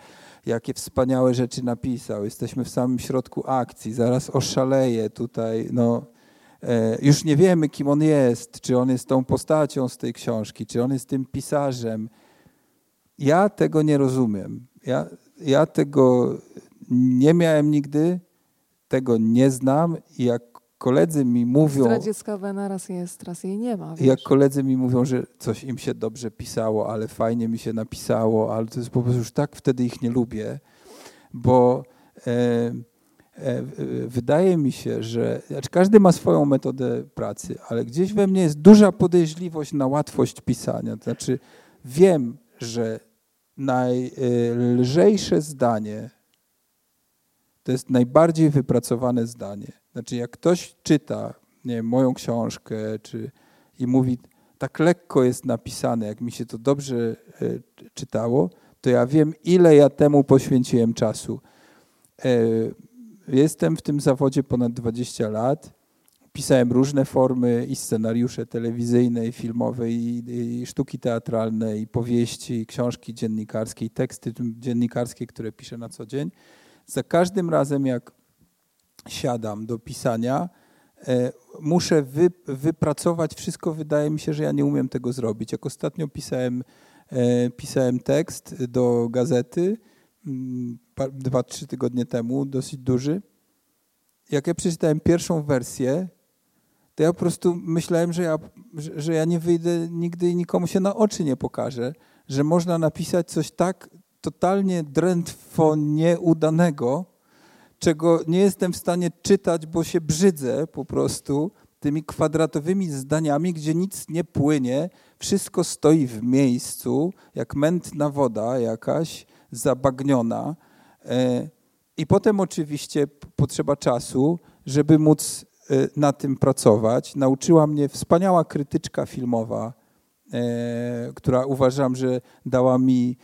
jakie wspaniałe rzeczy napisał. Jesteśmy w samym środku akcji, zaraz oszaleje tutaj. No, e, już nie wiemy, kim on jest, czy on jest tą postacią z tej książki, czy on jest tym pisarzem. Ja tego nie rozumiem. Ja, ja tego nie miałem nigdy, tego nie znam i jak koledzy mi mówią... Zdradziecka wena raz jest, raz jej nie ma. Wiesz? Jak koledzy mi mówią, że coś im się dobrze pisało, ale fajnie mi się napisało, ale to jest po prostu już tak wtedy ich nie lubię, bo e, e, wydaje mi się, że znaczy każdy ma swoją metodę pracy, ale gdzieś we mnie jest duża podejrzliwość na łatwość pisania. To znaczy wiem, że najlżejsze zdanie to jest najbardziej wypracowane zdanie. Znaczy, jak ktoś czyta nie wiem, moją książkę czy, i mówi, tak lekko jest napisane, jak mi się to dobrze e, czytało, to ja wiem, ile ja temu poświęciłem czasu. E, jestem w tym zawodzie ponad 20 lat. Pisałem różne formy i scenariusze telewizyjne, i filmowe, i, i sztuki teatralne, i powieści, i książki dziennikarskie, i teksty dziennikarskie, które piszę na co dzień. Za każdym razem, jak siadam do pisania, e, muszę wy, wypracować wszystko. Wydaje mi się, że ja nie umiem tego zrobić. Jak ostatnio pisałem, e, pisałem tekst do gazety mm, dwa, trzy tygodnie temu, dosyć duży. Jak ja przeczytałem pierwszą wersję, to ja po prostu myślałem, że ja, że ja nie wyjdę nigdy i nikomu się na oczy nie pokażę, że można napisać coś tak totalnie drętwo nieudanego, czego nie jestem w stanie czytać, bo się brzydzę po prostu, tymi kwadratowymi zdaniami, gdzie nic nie płynie, wszystko stoi w miejscu, jak mętna woda jakaś zabagniona. E, I potem oczywiście potrzeba czasu, żeby móc e, na tym pracować. Nauczyła mnie wspaniała krytyczka filmowa, e, która uważam, że dała mi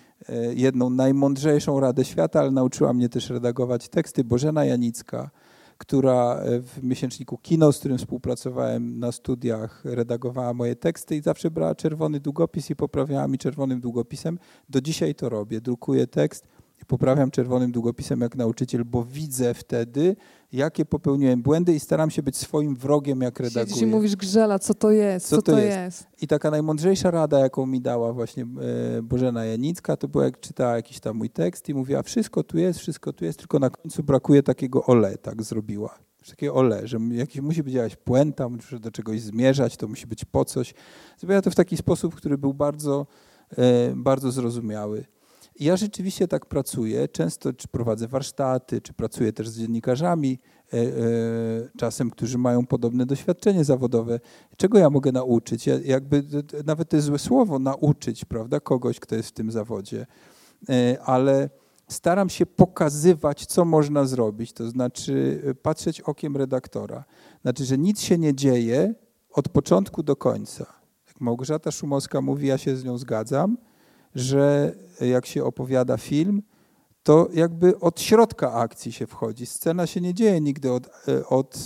jedną najmądrzejszą radę świata, ale nauczyła mnie też redagować teksty. Bożena Janicka, która w miesięczniku Kino, z którym współpracowałem na studiach, redagowała moje teksty i zawsze brała czerwony długopis i poprawiała mi czerwonym długopisem. Do dzisiaj to robię. Drukuję tekst poprawiam czerwonym długopisem jak nauczyciel, bo widzę wtedy, jakie popełniłem błędy i staram się być swoim wrogiem, jak redaguję. Siedzisz i mówisz, Grzela, co to jest, co, co to, to jest? jest? I taka najmądrzejsza rada, jaką mi dała właśnie e, Bożena Janicka, to była jak czytała jakiś tam mój tekst i mówiła, wszystko tu jest, wszystko tu jest, tylko na końcu brakuje takiego ole, tak zrobiła. Takie ole, że jakiś, musi być jakaś puenta, muszę do czegoś zmierzać, to musi być po coś. Zrobiła to w taki sposób, który był bardzo, e, bardzo zrozumiały. Ja rzeczywiście tak pracuję, często czy prowadzę warsztaty, czy pracuję też z dziennikarzami, e, e, czasem, którzy mają podobne doświadczenie zawodowe. Czego ja mogę nauczyć? Ja, jakby nawet to jest złe słowo, nauczyć, prawda, kogoś, kto jest w tym zawodzie. E, ale staram się pokazywać, co można zrobić, to znaczy patrzeć okiem redaktora. Znaczy, że nic się nie dzieje od początku do końca. Jak Małgorzata Szumowska mówi, ja się z nią zgadzam, że jak się opowiada film, to jakby od środka akcji się wchodzi. Scena się nie dzieje nigdy od, e, od,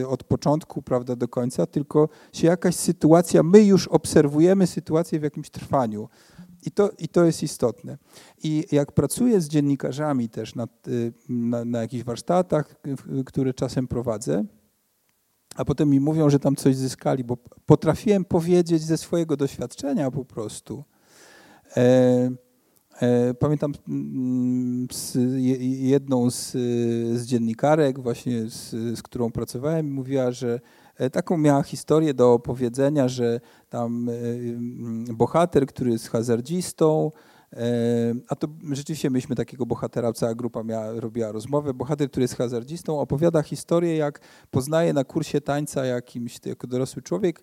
e, od początku prawda, do końca, tylko się jakaś sytuacja, my już obserwujemy sytuację w jakimś trwaniu. I to, I to jest istotne. I jak pracuję z dziennikarzami też na, e, na, na jakichś warsztatach, które czasem prowadzę, a potem mi mówią, że tam coś zyskali, bo potrafiłem powiedzieć ze swojego doświadczenia po prostu, pamiętam mm, jedną z, z dziennikarek, właśnie z, z, którą pracowałem, mówiła, że e, taką miała historię do opowiedzenia, że tam mm, bohater, który jest hazardzistą, a to rzeczywiście myśmy takiego bohatera, cała grupa miała, robiła rozmowę. Bohater, który jest hazardzistą, opowiada historię, jak poznaje na kursie tańca jakimś, jako dorosły człowiek,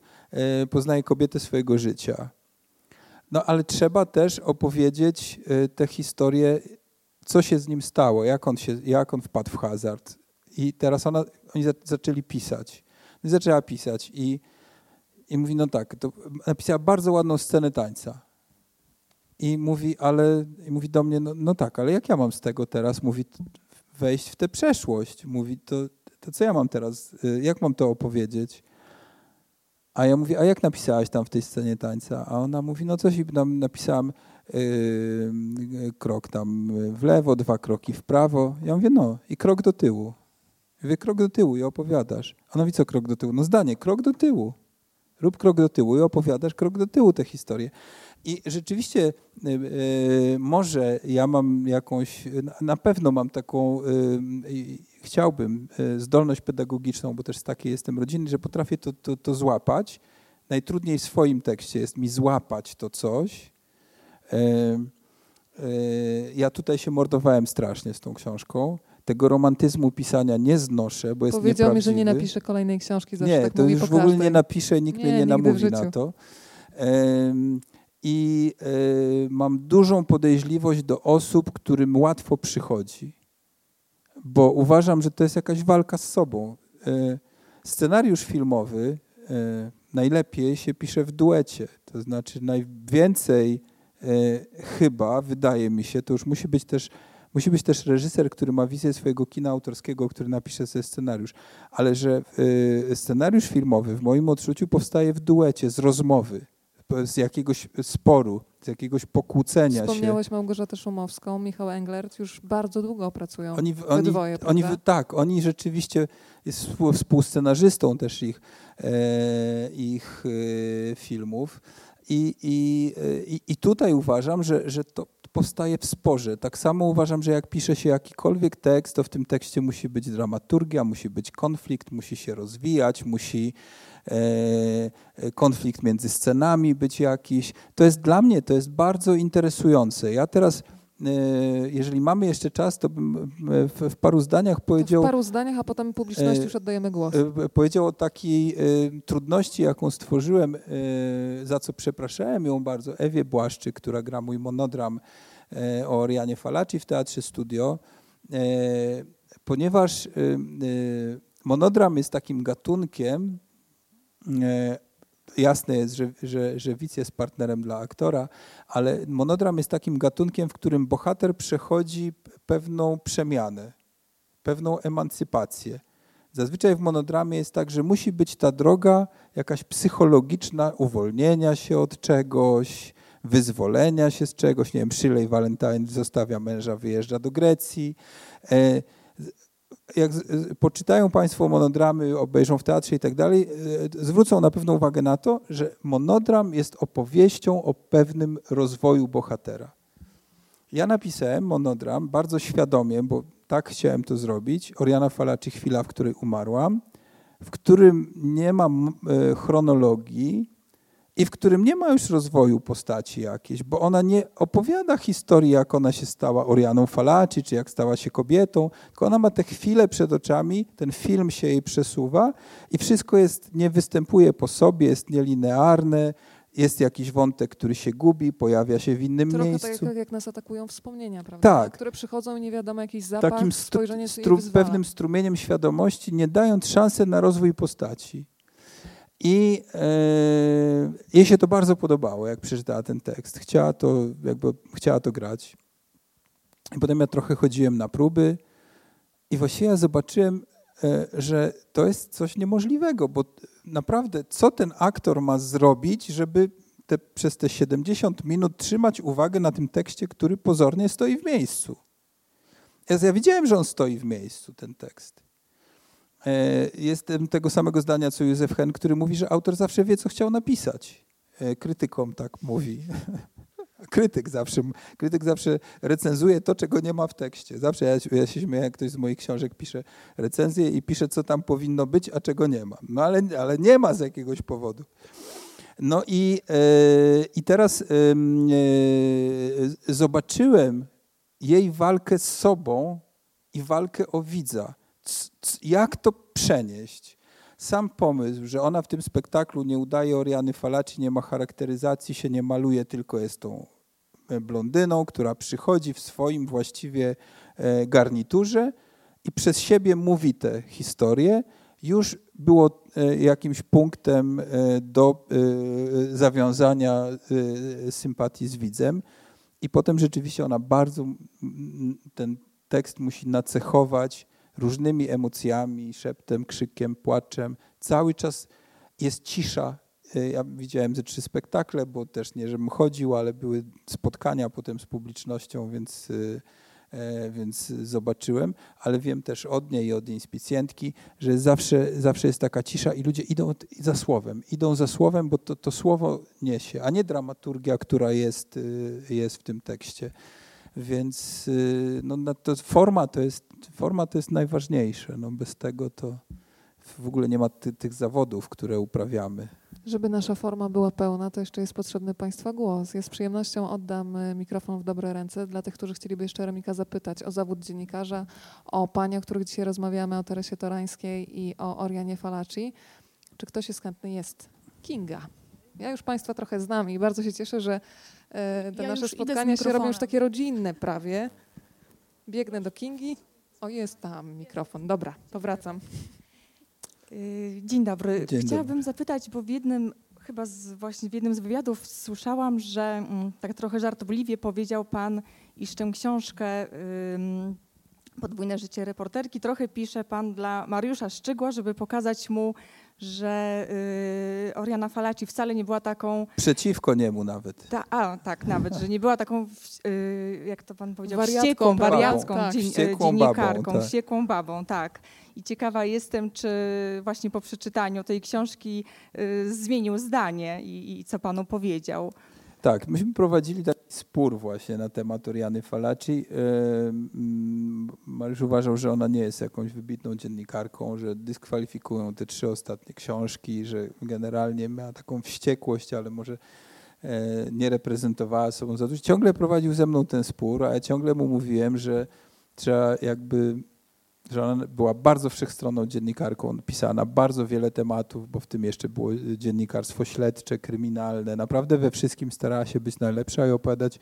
poznaje kobietę swojego życia. No ale trzeba też opowiedzieć y, tę historię, co się z nim stało, jak on, się, jak on wpadł w hazard. I teraz ona, oni zaczęli pisać. I zaczęła pisać i, i mówi, no tak, to napisała bardzo ładną scenę tańca. I mówi, ale i mówi do mnie, no, no tak, ale jak ja mam z tego teraz, mówi, wejść w tę przeszłość. Mówi, to, to co ja mam teraz, y, jak mam to opowiedzieć? A ja mówię, a jak napisałaś tam w tej scenie tańca? A ona mówi, no coś tam napisałam yy, krok tam w lewo, dwa kroki w prawo. Ja mówię, no i krok do tyłu. Mówię, krok do tyłu i opowiadasz. A mówi, co krok do tyłu? No zdanie, krok do tyłu. Rób krok do tyłu i opowiadasz krok do tyłu tę historię. I rzeczywiście y, y, może ja mam jakąś, na pewno mam taką, y, chciałbym zdolność pedagogiczną, bo też z takiej jestem rodziny, że potrafię to, to, to złapać. Najtrudniej w swoim tekście jest mi złapać to coś. Ja tutaj się mordowałem strasznie z tą książką. Tego romantyzmu pisania nie znoszę, bo jest Powiedział mi, że nie napisze kolejnej książki, zawsze nie, tak to już w ogóle nie napisze, nikt nie, mnie nie namówi na to i e, mam dużą podejrzliwość do osób, którym łatwo przychodzi, bo uważam, że to jest jakaś walka z sobą. E, scenariusz filmowy e, najlepiej się pisze w duecie, to znaczy najwięcej chyba, wydaje mi się, to już musi być też musi być też reżyser, który ma wizję swojego kina autorskiego, który napisze sobie scenariusz, ale że scenariusz filmowy w moim odczuciu powstaje w duecie, z rozmowy z jakiegoś sporu, z jakiegoś pokłócenia Wspomniałeś się. Wspomniałeś Małgorzatę Szumowską, Michał Englert, już bardzo długo pracują oni, oni, dwoje, oni, Tak, oni rzeczywiście, jest współscenarzystą też ich, e, ich e, filmów I, i, e, i, i tutaj uważam, że, że to powstaje w sporze. Tak samo uważam, że jak pisze się jakikolwiek tekst, to w tym tekście musi być dramaturgia, musi być konflikt, musi się rozwijać, musi konflikt między scenami być jakiś. To jest dla mnie, to jest bardzo interesujące. Ja teraz jeżeli mamy jeszcze czas, to bym w, paru zdaniach powiedział. w paru zdaniach, a potem publiczności już oddajemy głos. Powiedział o takiej trudności, jaką stworzyłem, za co przepraszałem ją bardzo, Ewie Błaszczyk, która gra mój monodram o Orianie Falaci w Teatrze Studio, ponieważ monodram jest takim gatunkiem, jasne jest, że, że, że widz jest partnerem dla aktora, ale monodram jest takim gatunkiem, w którym bohater przechodzi pewną przemianę, pewną emancypację. Zazwyczaj w monodramie jest tak, że musi być ta droga jakaś psychologiczna, uwolnienia się od czegoś, wyzwolenia się z czegoś. Nie wiem, Shirley Valentine zostawia męża, wyjeżdża do Grecji. Jak poczytają Państwo monodramy, obejrzą w teatrze i tak dalej, e, zwrócą na pewno uwagę na to, że monodram jest opowieścią o pewnym rozwoju bohatera. Ja napisałem monodram bardzo świadomie, bo tak chciałem to zrobić. Oriana Falaci, chwila, w której umarłam, w którym nie ma e, chronologii, i w którym nie ma już rozwoju postaci jakiejś, bo ona nie opowiada historii, jak ona się stała Orianą Falaci, czy jak stała się kobietą, tylko ona ma te chwile przed oczami, ten film się jej przesuwa i wszystko jest, nie występuje po sobie, jest nielinearne, jest jakiś wątek, który się gubi, pojawia się w innym Trochę miejscu. tak jak, jak nas atakują wspomnienia, prawda? Tak. Które przychodzą i nie wiadomo, jakiś zapach, Takim stru, stru, pewnym strumieniem świadomości, nie dając szansy na rozwój postaci. I e, jej się to bardzo podobało, jak przeczytała ten tekst. Chciała to, jakby, chciała to grać. I potem ja trochę chodziłem na próby i właściwie ja zobaczyłem, e, że to jest coś niemożliwego, bo naprawdę co ten aktor ma zrobić, żeby te, przez te 70 minut trzymać uwagę na tym tekście, który pozornie stoi w miejscu. Ja, ja widziałem, że on stoi w miejscu, ten tekst. E, jestem tego samego zdania co Józef Hen, który mówi, że autor zawsze wie, co chciał napisać. E, krytykom tak mówi. Krytyk zawsze, krytyk zawsze recenzuje to, czego nie ma w tekście. Zawsze ja, ja się śmieję, jak ktoś z moich książek pisze recenzję i pisze, co tam powinno być, a czego nie ma. No ale, ale nie ma z jakiegoś powodu. No i, e, i teraz zobaczyłem jej walkę z sobą i walkę o widza jak to przenieść? Sam pomysł, że ona w tym spektaklu nie udaje Oriany Falaci, nie ma charakteryzacji, się nie maluje, tylko jest tą e, blondyną, która przychodzi w swoim właściwie e, garniturze i przez siebie mówi tę historię, już było e, jakimś punktem do zawiązania sympatii z widzem. I potem rzeczywiście ona bardzo, ten tekst musi nacechować różnymi emocjami, szeptem, krzykiem, płaczem. Cały czas jest cisza. Y, ja widziałem ze trzy spektakle, bo też nie, żebym chodził, ale były spotkania potem z publicznością, więc, y, e, więc zobaczyłem, ale wiem też od niej i od inspicjentki, że zawsze, zawsze jest taka cisza i ludzie idą za słowem. Idą za słowem, bo to, to słowo niesie, a nie dramaturgia, która jest, y, jest w tym tekście. Więc y, no, to forma, to jest, forma to jest najważniejsze. No, bez tego to w ogóle nie ma ty, tych zawodów, które uprawiamy. Żeby nasza forma była pełna, to jeszcze jest potrzebny Państwa głos. Ja z przyjemnością oddam y, mikrofon w dobre ręce dla tych, którzy chcieliby jeszcze Remika zapytać o zawód dziennikarza, o Pani, o których dzisiaj rozmawiamy, o Teresie Torańskiej i o Orianie Falaci. Czy ktoś jest chętny? Jest. Kinga. Ja już Państwa trochę znam i bardzo się cieszę, że te ja nasze spotkania się robią już takie rodzinne prawie. Biegnę do Kingi. O, jest tam mikrofon. Dobra, to wracam. Y, dzień dobry. Dzień Chciałabym dobry. zapytać, bo w jednym, chyba z, właśnie w jednym z wywiadów słyszałam, że mm, tak trochę żartobliwie powiedział pan, iż tę książkę Podwójne życie reporterki trochę pisze pan dla Mariusza Szczygła, żeby pokazać mu, że y, Oriana Falaci wcale nie była taką... Przeciwko niemu nawet. Ta, a, tak, nawet, że nie była taką, y, jak to pan powiedział, wariatką, wściekłą, wariacką tak. dzien, wściekłą dziennikarką, babą, tak. wściekłą babą, tak. I ciekawa jestem, czy właśnie po przeczytaniu tej książki y, zmienił zdanie i, i co panu powiedział. Tak, myśmy prowadzili taki spór właśnie na temat Oriany Falaci. Mariusz uważał, że ona nie jest jakąś wybitną dziennikarką, że dyskwalifikują te trzy ostatnie książki, że generalnie miała taką wściekłość, ale może nie reprezentowała sobą za dużo. Ciągle prowadził ze mną ten spór, a ja ciągle mu mówiłem, że trzeba jakby że ona była bardzo wszechstronną dziennikarką, pisała na bardzo wiele tematów, bo w tym jeszcze było dziennikarstwo śledcze, kryminalne. Naprawdę we wszystkim starała się być najlepsza i opowiadać.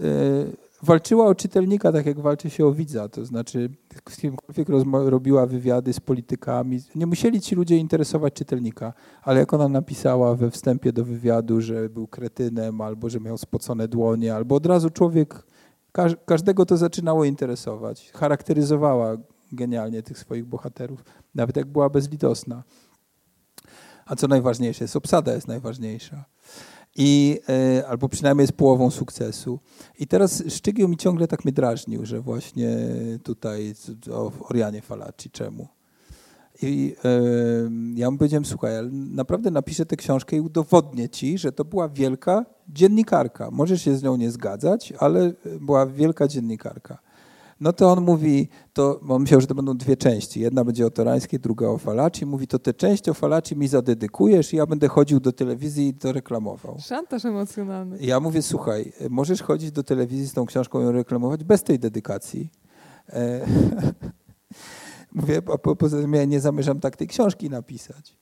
E, walczyła o czytelnika tak, jak walczy się o widza, to znaczy z kimkolwiek robiła wywiady z politykami. Nie musieli ci ludzie interesować czytelnika, ale jak ona napisała we wstępie do wywiadu, że był kretynem, albo że miał spocone dłonie, albo od razu człowiek każdego to zaczynało interesować. Charakteryzowała genialnie tych swoich bohaterów, nawet jak była bezlitosna. A co najważniejsze, jest obsada jest najważniejsza. I, e, albo przynajmniej jest połową sukcesu. I teraz Szczygieł mi ciągle tak mnie drażnił, że właśnie tutaj o Orianie Falaci, czemu? I e, ja mu powiedziałem, słuchaj, naprawdę napiszę tę książkę i udowodnię ci, że to była wielka dziennikarka. Możesz się z nią nie zgadzać, ale była wielka dziennikarka. No to on mówi, to on myślał, że to będą dwie części. Jedna będzie o Torańskiej, druga o Falaci. Mówi, to tę część o Falaci mi zadedykujesz i ja będę chodził do telewizji i to reklamował. Szantaż emocjonalny. Ja mówię, słuchaj, możesz chodzić do telewizji z tą książką i ją reklamować bez tej dedykacji. E mówię, a poza tym ja nie zamierzam tak tej książki napisać.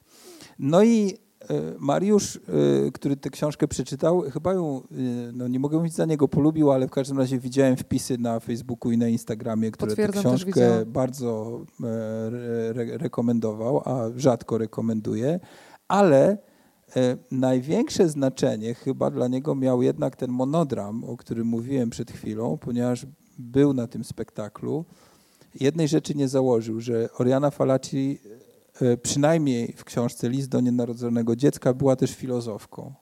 No i Mariusz, e, który tę książkę przeczytał, chyba ją, e, no nie mogę mówić za niego, polubił, ale w każdym razie widziałem wpisy na Facebooku i na Instagramie, które tę książkę bardzo re rekomendował, a rzadko rekomenduje, ale największe znaczenie chyba dla niego miał jednak ten monodram, o którym mówiłem przed chwilą, ponieważ był na tym spektaklu. Jednej rzeczy nie założył, że Oriana Falaci E, przynajmniej w książce List do nienarodzonego dziecka, była też filozofką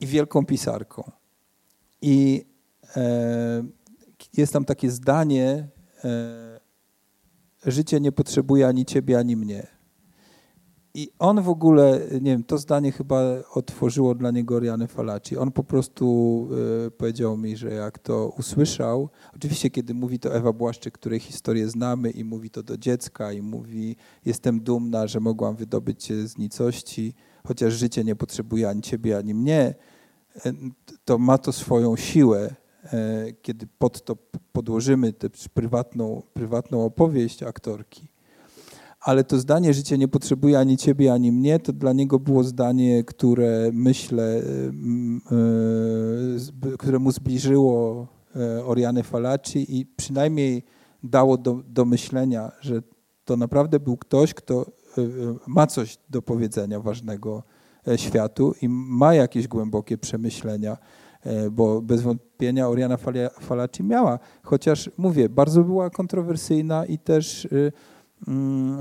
i wielką pisarką. I e, jest tam takie zdanie: e, Życie nie potrzebuje ani ciebie, ani mnie. I on w ogóle, nie wiem, to zdanie chyba otworzyło dla niego Oriany Falaci. On po prostu y, powiedział mi, że jak to usłyszał, oczywiście kiedy mówi to Ewa Błaszczyk, której historię znamy i mówi to do dziecka i mówi, jestem dumna, że mogłam wydobyć cię z nicości, chociaż życie nie potrzebuje ani ciebie, ani mnie, e, to ma to swoją siłę, e, kiedy pod to podłożymy tę prywatną, prywatną opowieść aktorki ale to zdanie życie nie potrzebuje ani ciebie, ani mnie, to dla niego było zdanie, które myślę, e, które mu zbliżyło e, Oriany Falaci i przynajmniej dało do, do myślenia, że to naprawdę był ktoś, kto e, ma coś do powiedzenia ważnego światu i ma jakieś głębokie przemyślenia, bo bez wątpienia Oriana Falaci miała, chociaż mówię, bardzo była kontrowersyjna i też Mm,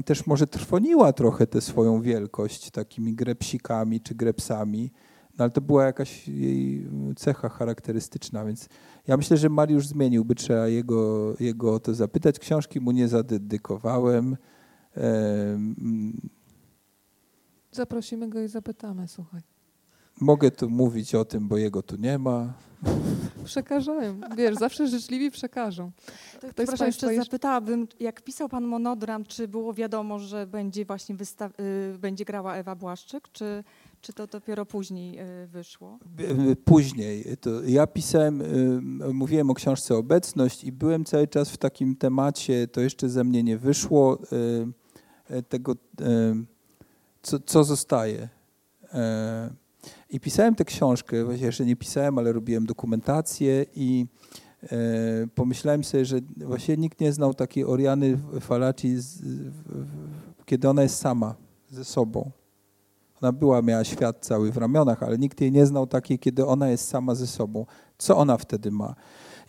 też może trwoniła trochę tę swoją wielkość takimi grepsikami czy grepsami, no ale to była jakaś jej cecha charakterystyczna, więc ja myślę, że Mariusz zmieniłby, trzeba jego, jego to zapytać. Książki mu nie zadedykowałem. Zaprosimy go i zapytamy, słuchaj. Mogę tu mówić o tym, bo jego tu nie ma. Przekażą. Wiesz, zawsze życzliwi przekażą. To, Ktoś jeszcze zapytałabym, jak pisał pan monodram, czy było wiadomo, że będzie właśnie wystaw- y, będzie grała Ewa Błaszczyk, czy, czy to dopiero później y, wyszło? Później. To ja pisałem, y, mówiłem o książce Obecność i byłem cały czas w takim temacie, to jeszcze ze mnie nie wyszło, tego, co, co zostaje. I pisałem tę książkę, właściwie jeszcze nie pisałem, ale robiłem dokumentację i e, pomyślałem sobie, że właściwie nikt nie znał takiej Oriany Falaci, kiedy ona jest sama ze sobą. Ona była, miała świat cały w ramionach, ale nikt jej nie znał takiej, kiedy ona jest sama ze sobą. Co ona wtedy ma?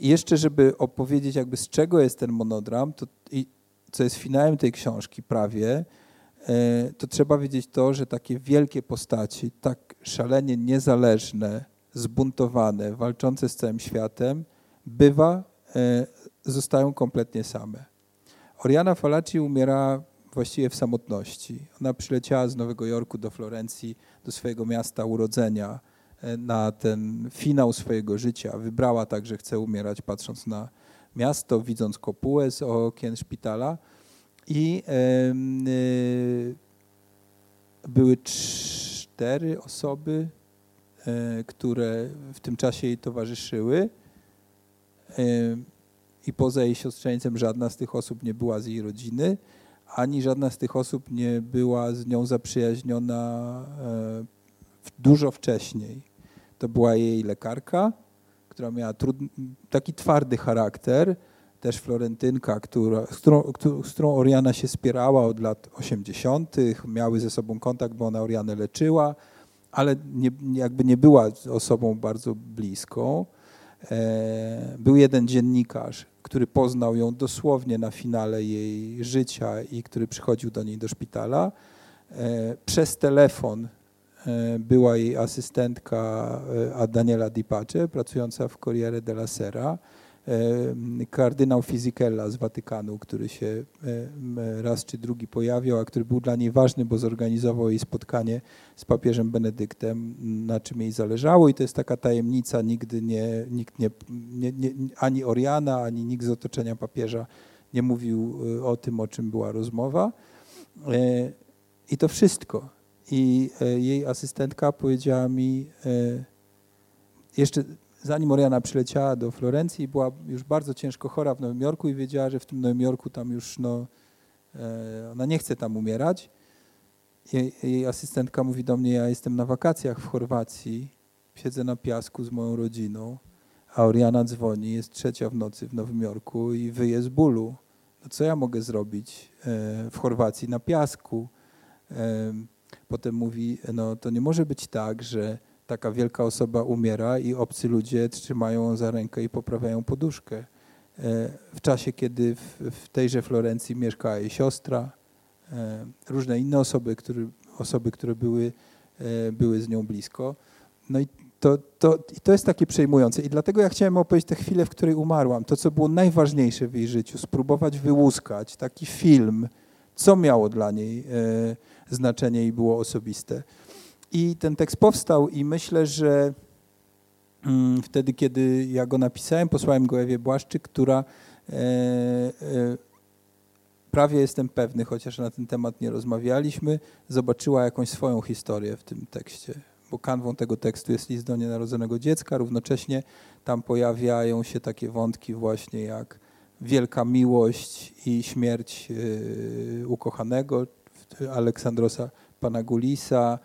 I jeszcze, żeby opowiedzieć jakby z czego jest ten monodram, to, i, co jest finałem tej książki prawie, to trzeba wiedzieć to, że takie wielkie postaci, tak szalenie niezależne, zbuntowane, walczące z całym światem, bywa, e, zostają kompletnie same. Oriana Falaci umiera właściwie w samotności. Ona przyleciała z Nowego Jorku do Florencji, do swojego miasta urodzenia e, na ten finał swojego życia. Wybrała tak, że chce umierać patrząc na miasto, widząc kopułę z okien szpitala i y, były cztery osoby które w tym czasie jej towarzyszyły. I poza jej siostrzeńcem żadna z tych osób nie była z jej rodziny, ani żadna z tych osób nie była z nią zaprzyjaźniona dużo wcześniej. To była jej lekarka, która miała taki twardy charakter, też Florentynka, która, z, którą, z którą Oriana się spierała od lat 80., miały ze sobą kontakt, bo ona Orianę leczyła, ale nie, jakby nie była osobą bardzo bliską. E, był jeden dziennikarz, który poznał ją dosłownie na finale jej życia i który przychodził do niej do szpitala. E, przez telefon E, była jej asystentka Daniela Di Pace, pracująca w Corriere della Sera, kardynał Fisichella z Watykanu, który się raz czy drugi pojawiał, a który był dla niej ważny, bo zorganizował jej spotkanie z papieżem Benedyktem, na czym jej zależało i to jest taka tajemnica, nigdy nie, nikt nie, nie, nie ani Oriana, ani nikt z otoczenia papieża nie mówił o tym, o czym była rozmowa. I to wszystko. I e, jej asystentka powiedziała mi, e, jeszcze zanim Oriana przyleciała do Florencji, była już bardzo ciężko chora w Nowym Jorku i wiedziała, że w tym Nowym Jorku tam już no, e, ona nie chce tam umierać. Jej, jej asystentka mówi do mnie, ja jestem na wakacjach w Chorwacji, siedzę na piasku z moją rodziną, a Oriana dzwoni, jest trzecia w nocy w Nowym Jorku i wyje z bólu. No co ja mogę zrobić w Chorwacji na piasku? Potem mówi, no to nie może być tak, że taka wielka osoba umiera i obcy ludzie trzymają ją za rękę i poprawiają poduszkę. E, w czasie, kiedy w tejże Florencji mieszkała jej siostra, e, różne inne osoby, które, osoby, które były, e, były z nią blisko. No i to, to, i to jest takie przejmujące. I dlatego ja chciałem opowiedzieć tę chwilę, w której umarłam. To, co było najważniejsze w jej życiu, spróbować wyłuskać taki film, co miało dla niej znaczenie i było osobiste. I ten tekst powstał i myślę, że mm, wtedy, kiedy ja go napisałem, posłałem go Ewie Błaszczyk, która e, e, prawie jestem pewny, chociaż na ten temat nie rozmawialiśmy, zobaczyła jakąś swoją historię w tym tekście. Bo kanwą tego tekstu jest list do nienarodzonego dziecka, równocześnie tam pojawiają się takie wątki właśnie jak wielka miłość i śmierć e, ukochanego, Aleksandrosa Panagulisa.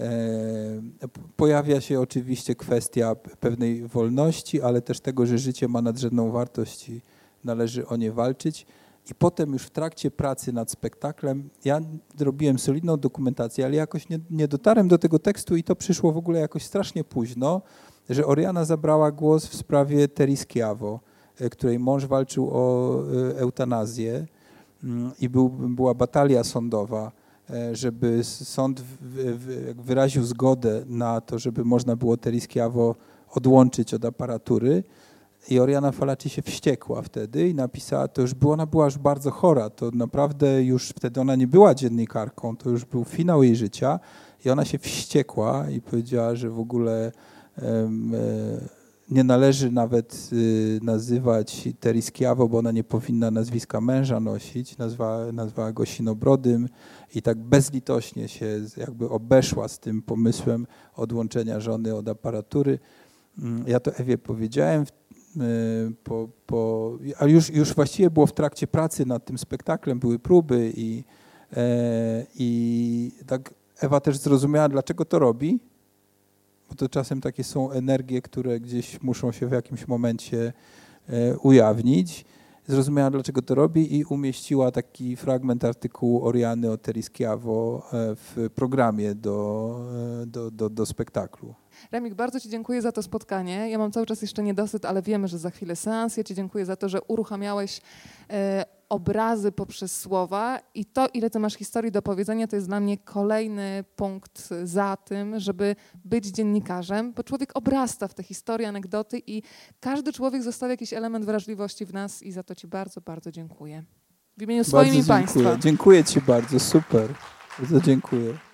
E, pojawia się oczywiście kwestia pewnej wolności, ale też tego, że życie ma nadrzędną wartość i należy o nie walczyć. I potem już w trakcie pracy nad spektaklem ja zrobiłem solidną dokumentację, ale jakoś nie, nie dotarłem do tego tekstu i to przyszło w ogóle jakoś strasznie późno, że Oriana zabrała głos w sprawie Terischiavo, e, której mąż walczył o e, eutanazję mm, i był, była batalia sądowa żeby sąd wyraził zgodę na to, żeby można było Teriskiawo odłączyć od aparatury. I Oriana Falaci się wściekła wtedy i napisała, to już była, ona była już bardzo chora, to naprawdę już wtedy ona nie była dziennikarką, to już był finał jej życia. I ona się wściekła i powiedziała, że w ogóle um, nie należy nawet y, nazywać Teriskiawo, bo ona nie powinna nazwiska męża nosić, nazwała, nazwała go Sinobrodym i tak bezlitośnie się jakby obeszła z tym pomysłem odłączenia żony od aparatury. Mm, ja to Ewie powiedziałem, y, po, po, ale już, już właściwie było w trakcie pracy nad tym spektaklem, były próby i, e, i tak Ewa też zrozumiała, dlaczego to robi, bo to czasem takie są energie, które gdzieś muszą się w jakimś momencie e, ujawnić zrozumiała, dlaczego to robi i umieściła taki fragment artykułu Oriany o Terischiavo e, w programie do, e, do, do, do spektaklu. Remik, bardzo Ci dziękuję za to spotkanie. Ja mam cały czas jeszcze niedosyt, ale wiemy, że za chwilę seans. Ja Ci dziękuję za to, że uruchamiałeś e, obrazy poprzez słowa i to, ile Ty masz historii do powiedzenia, to jest dla mnie kolejny punkt za tym, żeby być dziennikarzem, bo człowiek obrasta w te historie, anegdoty i każdy człowiek zostawia jakiś element wrażliwości w nas i za to Ci bardzo, bardzo dziękuję. W imieniu swoim i Państwa. Dziękuję Ci bardzo, super. Bardzo dziękuję.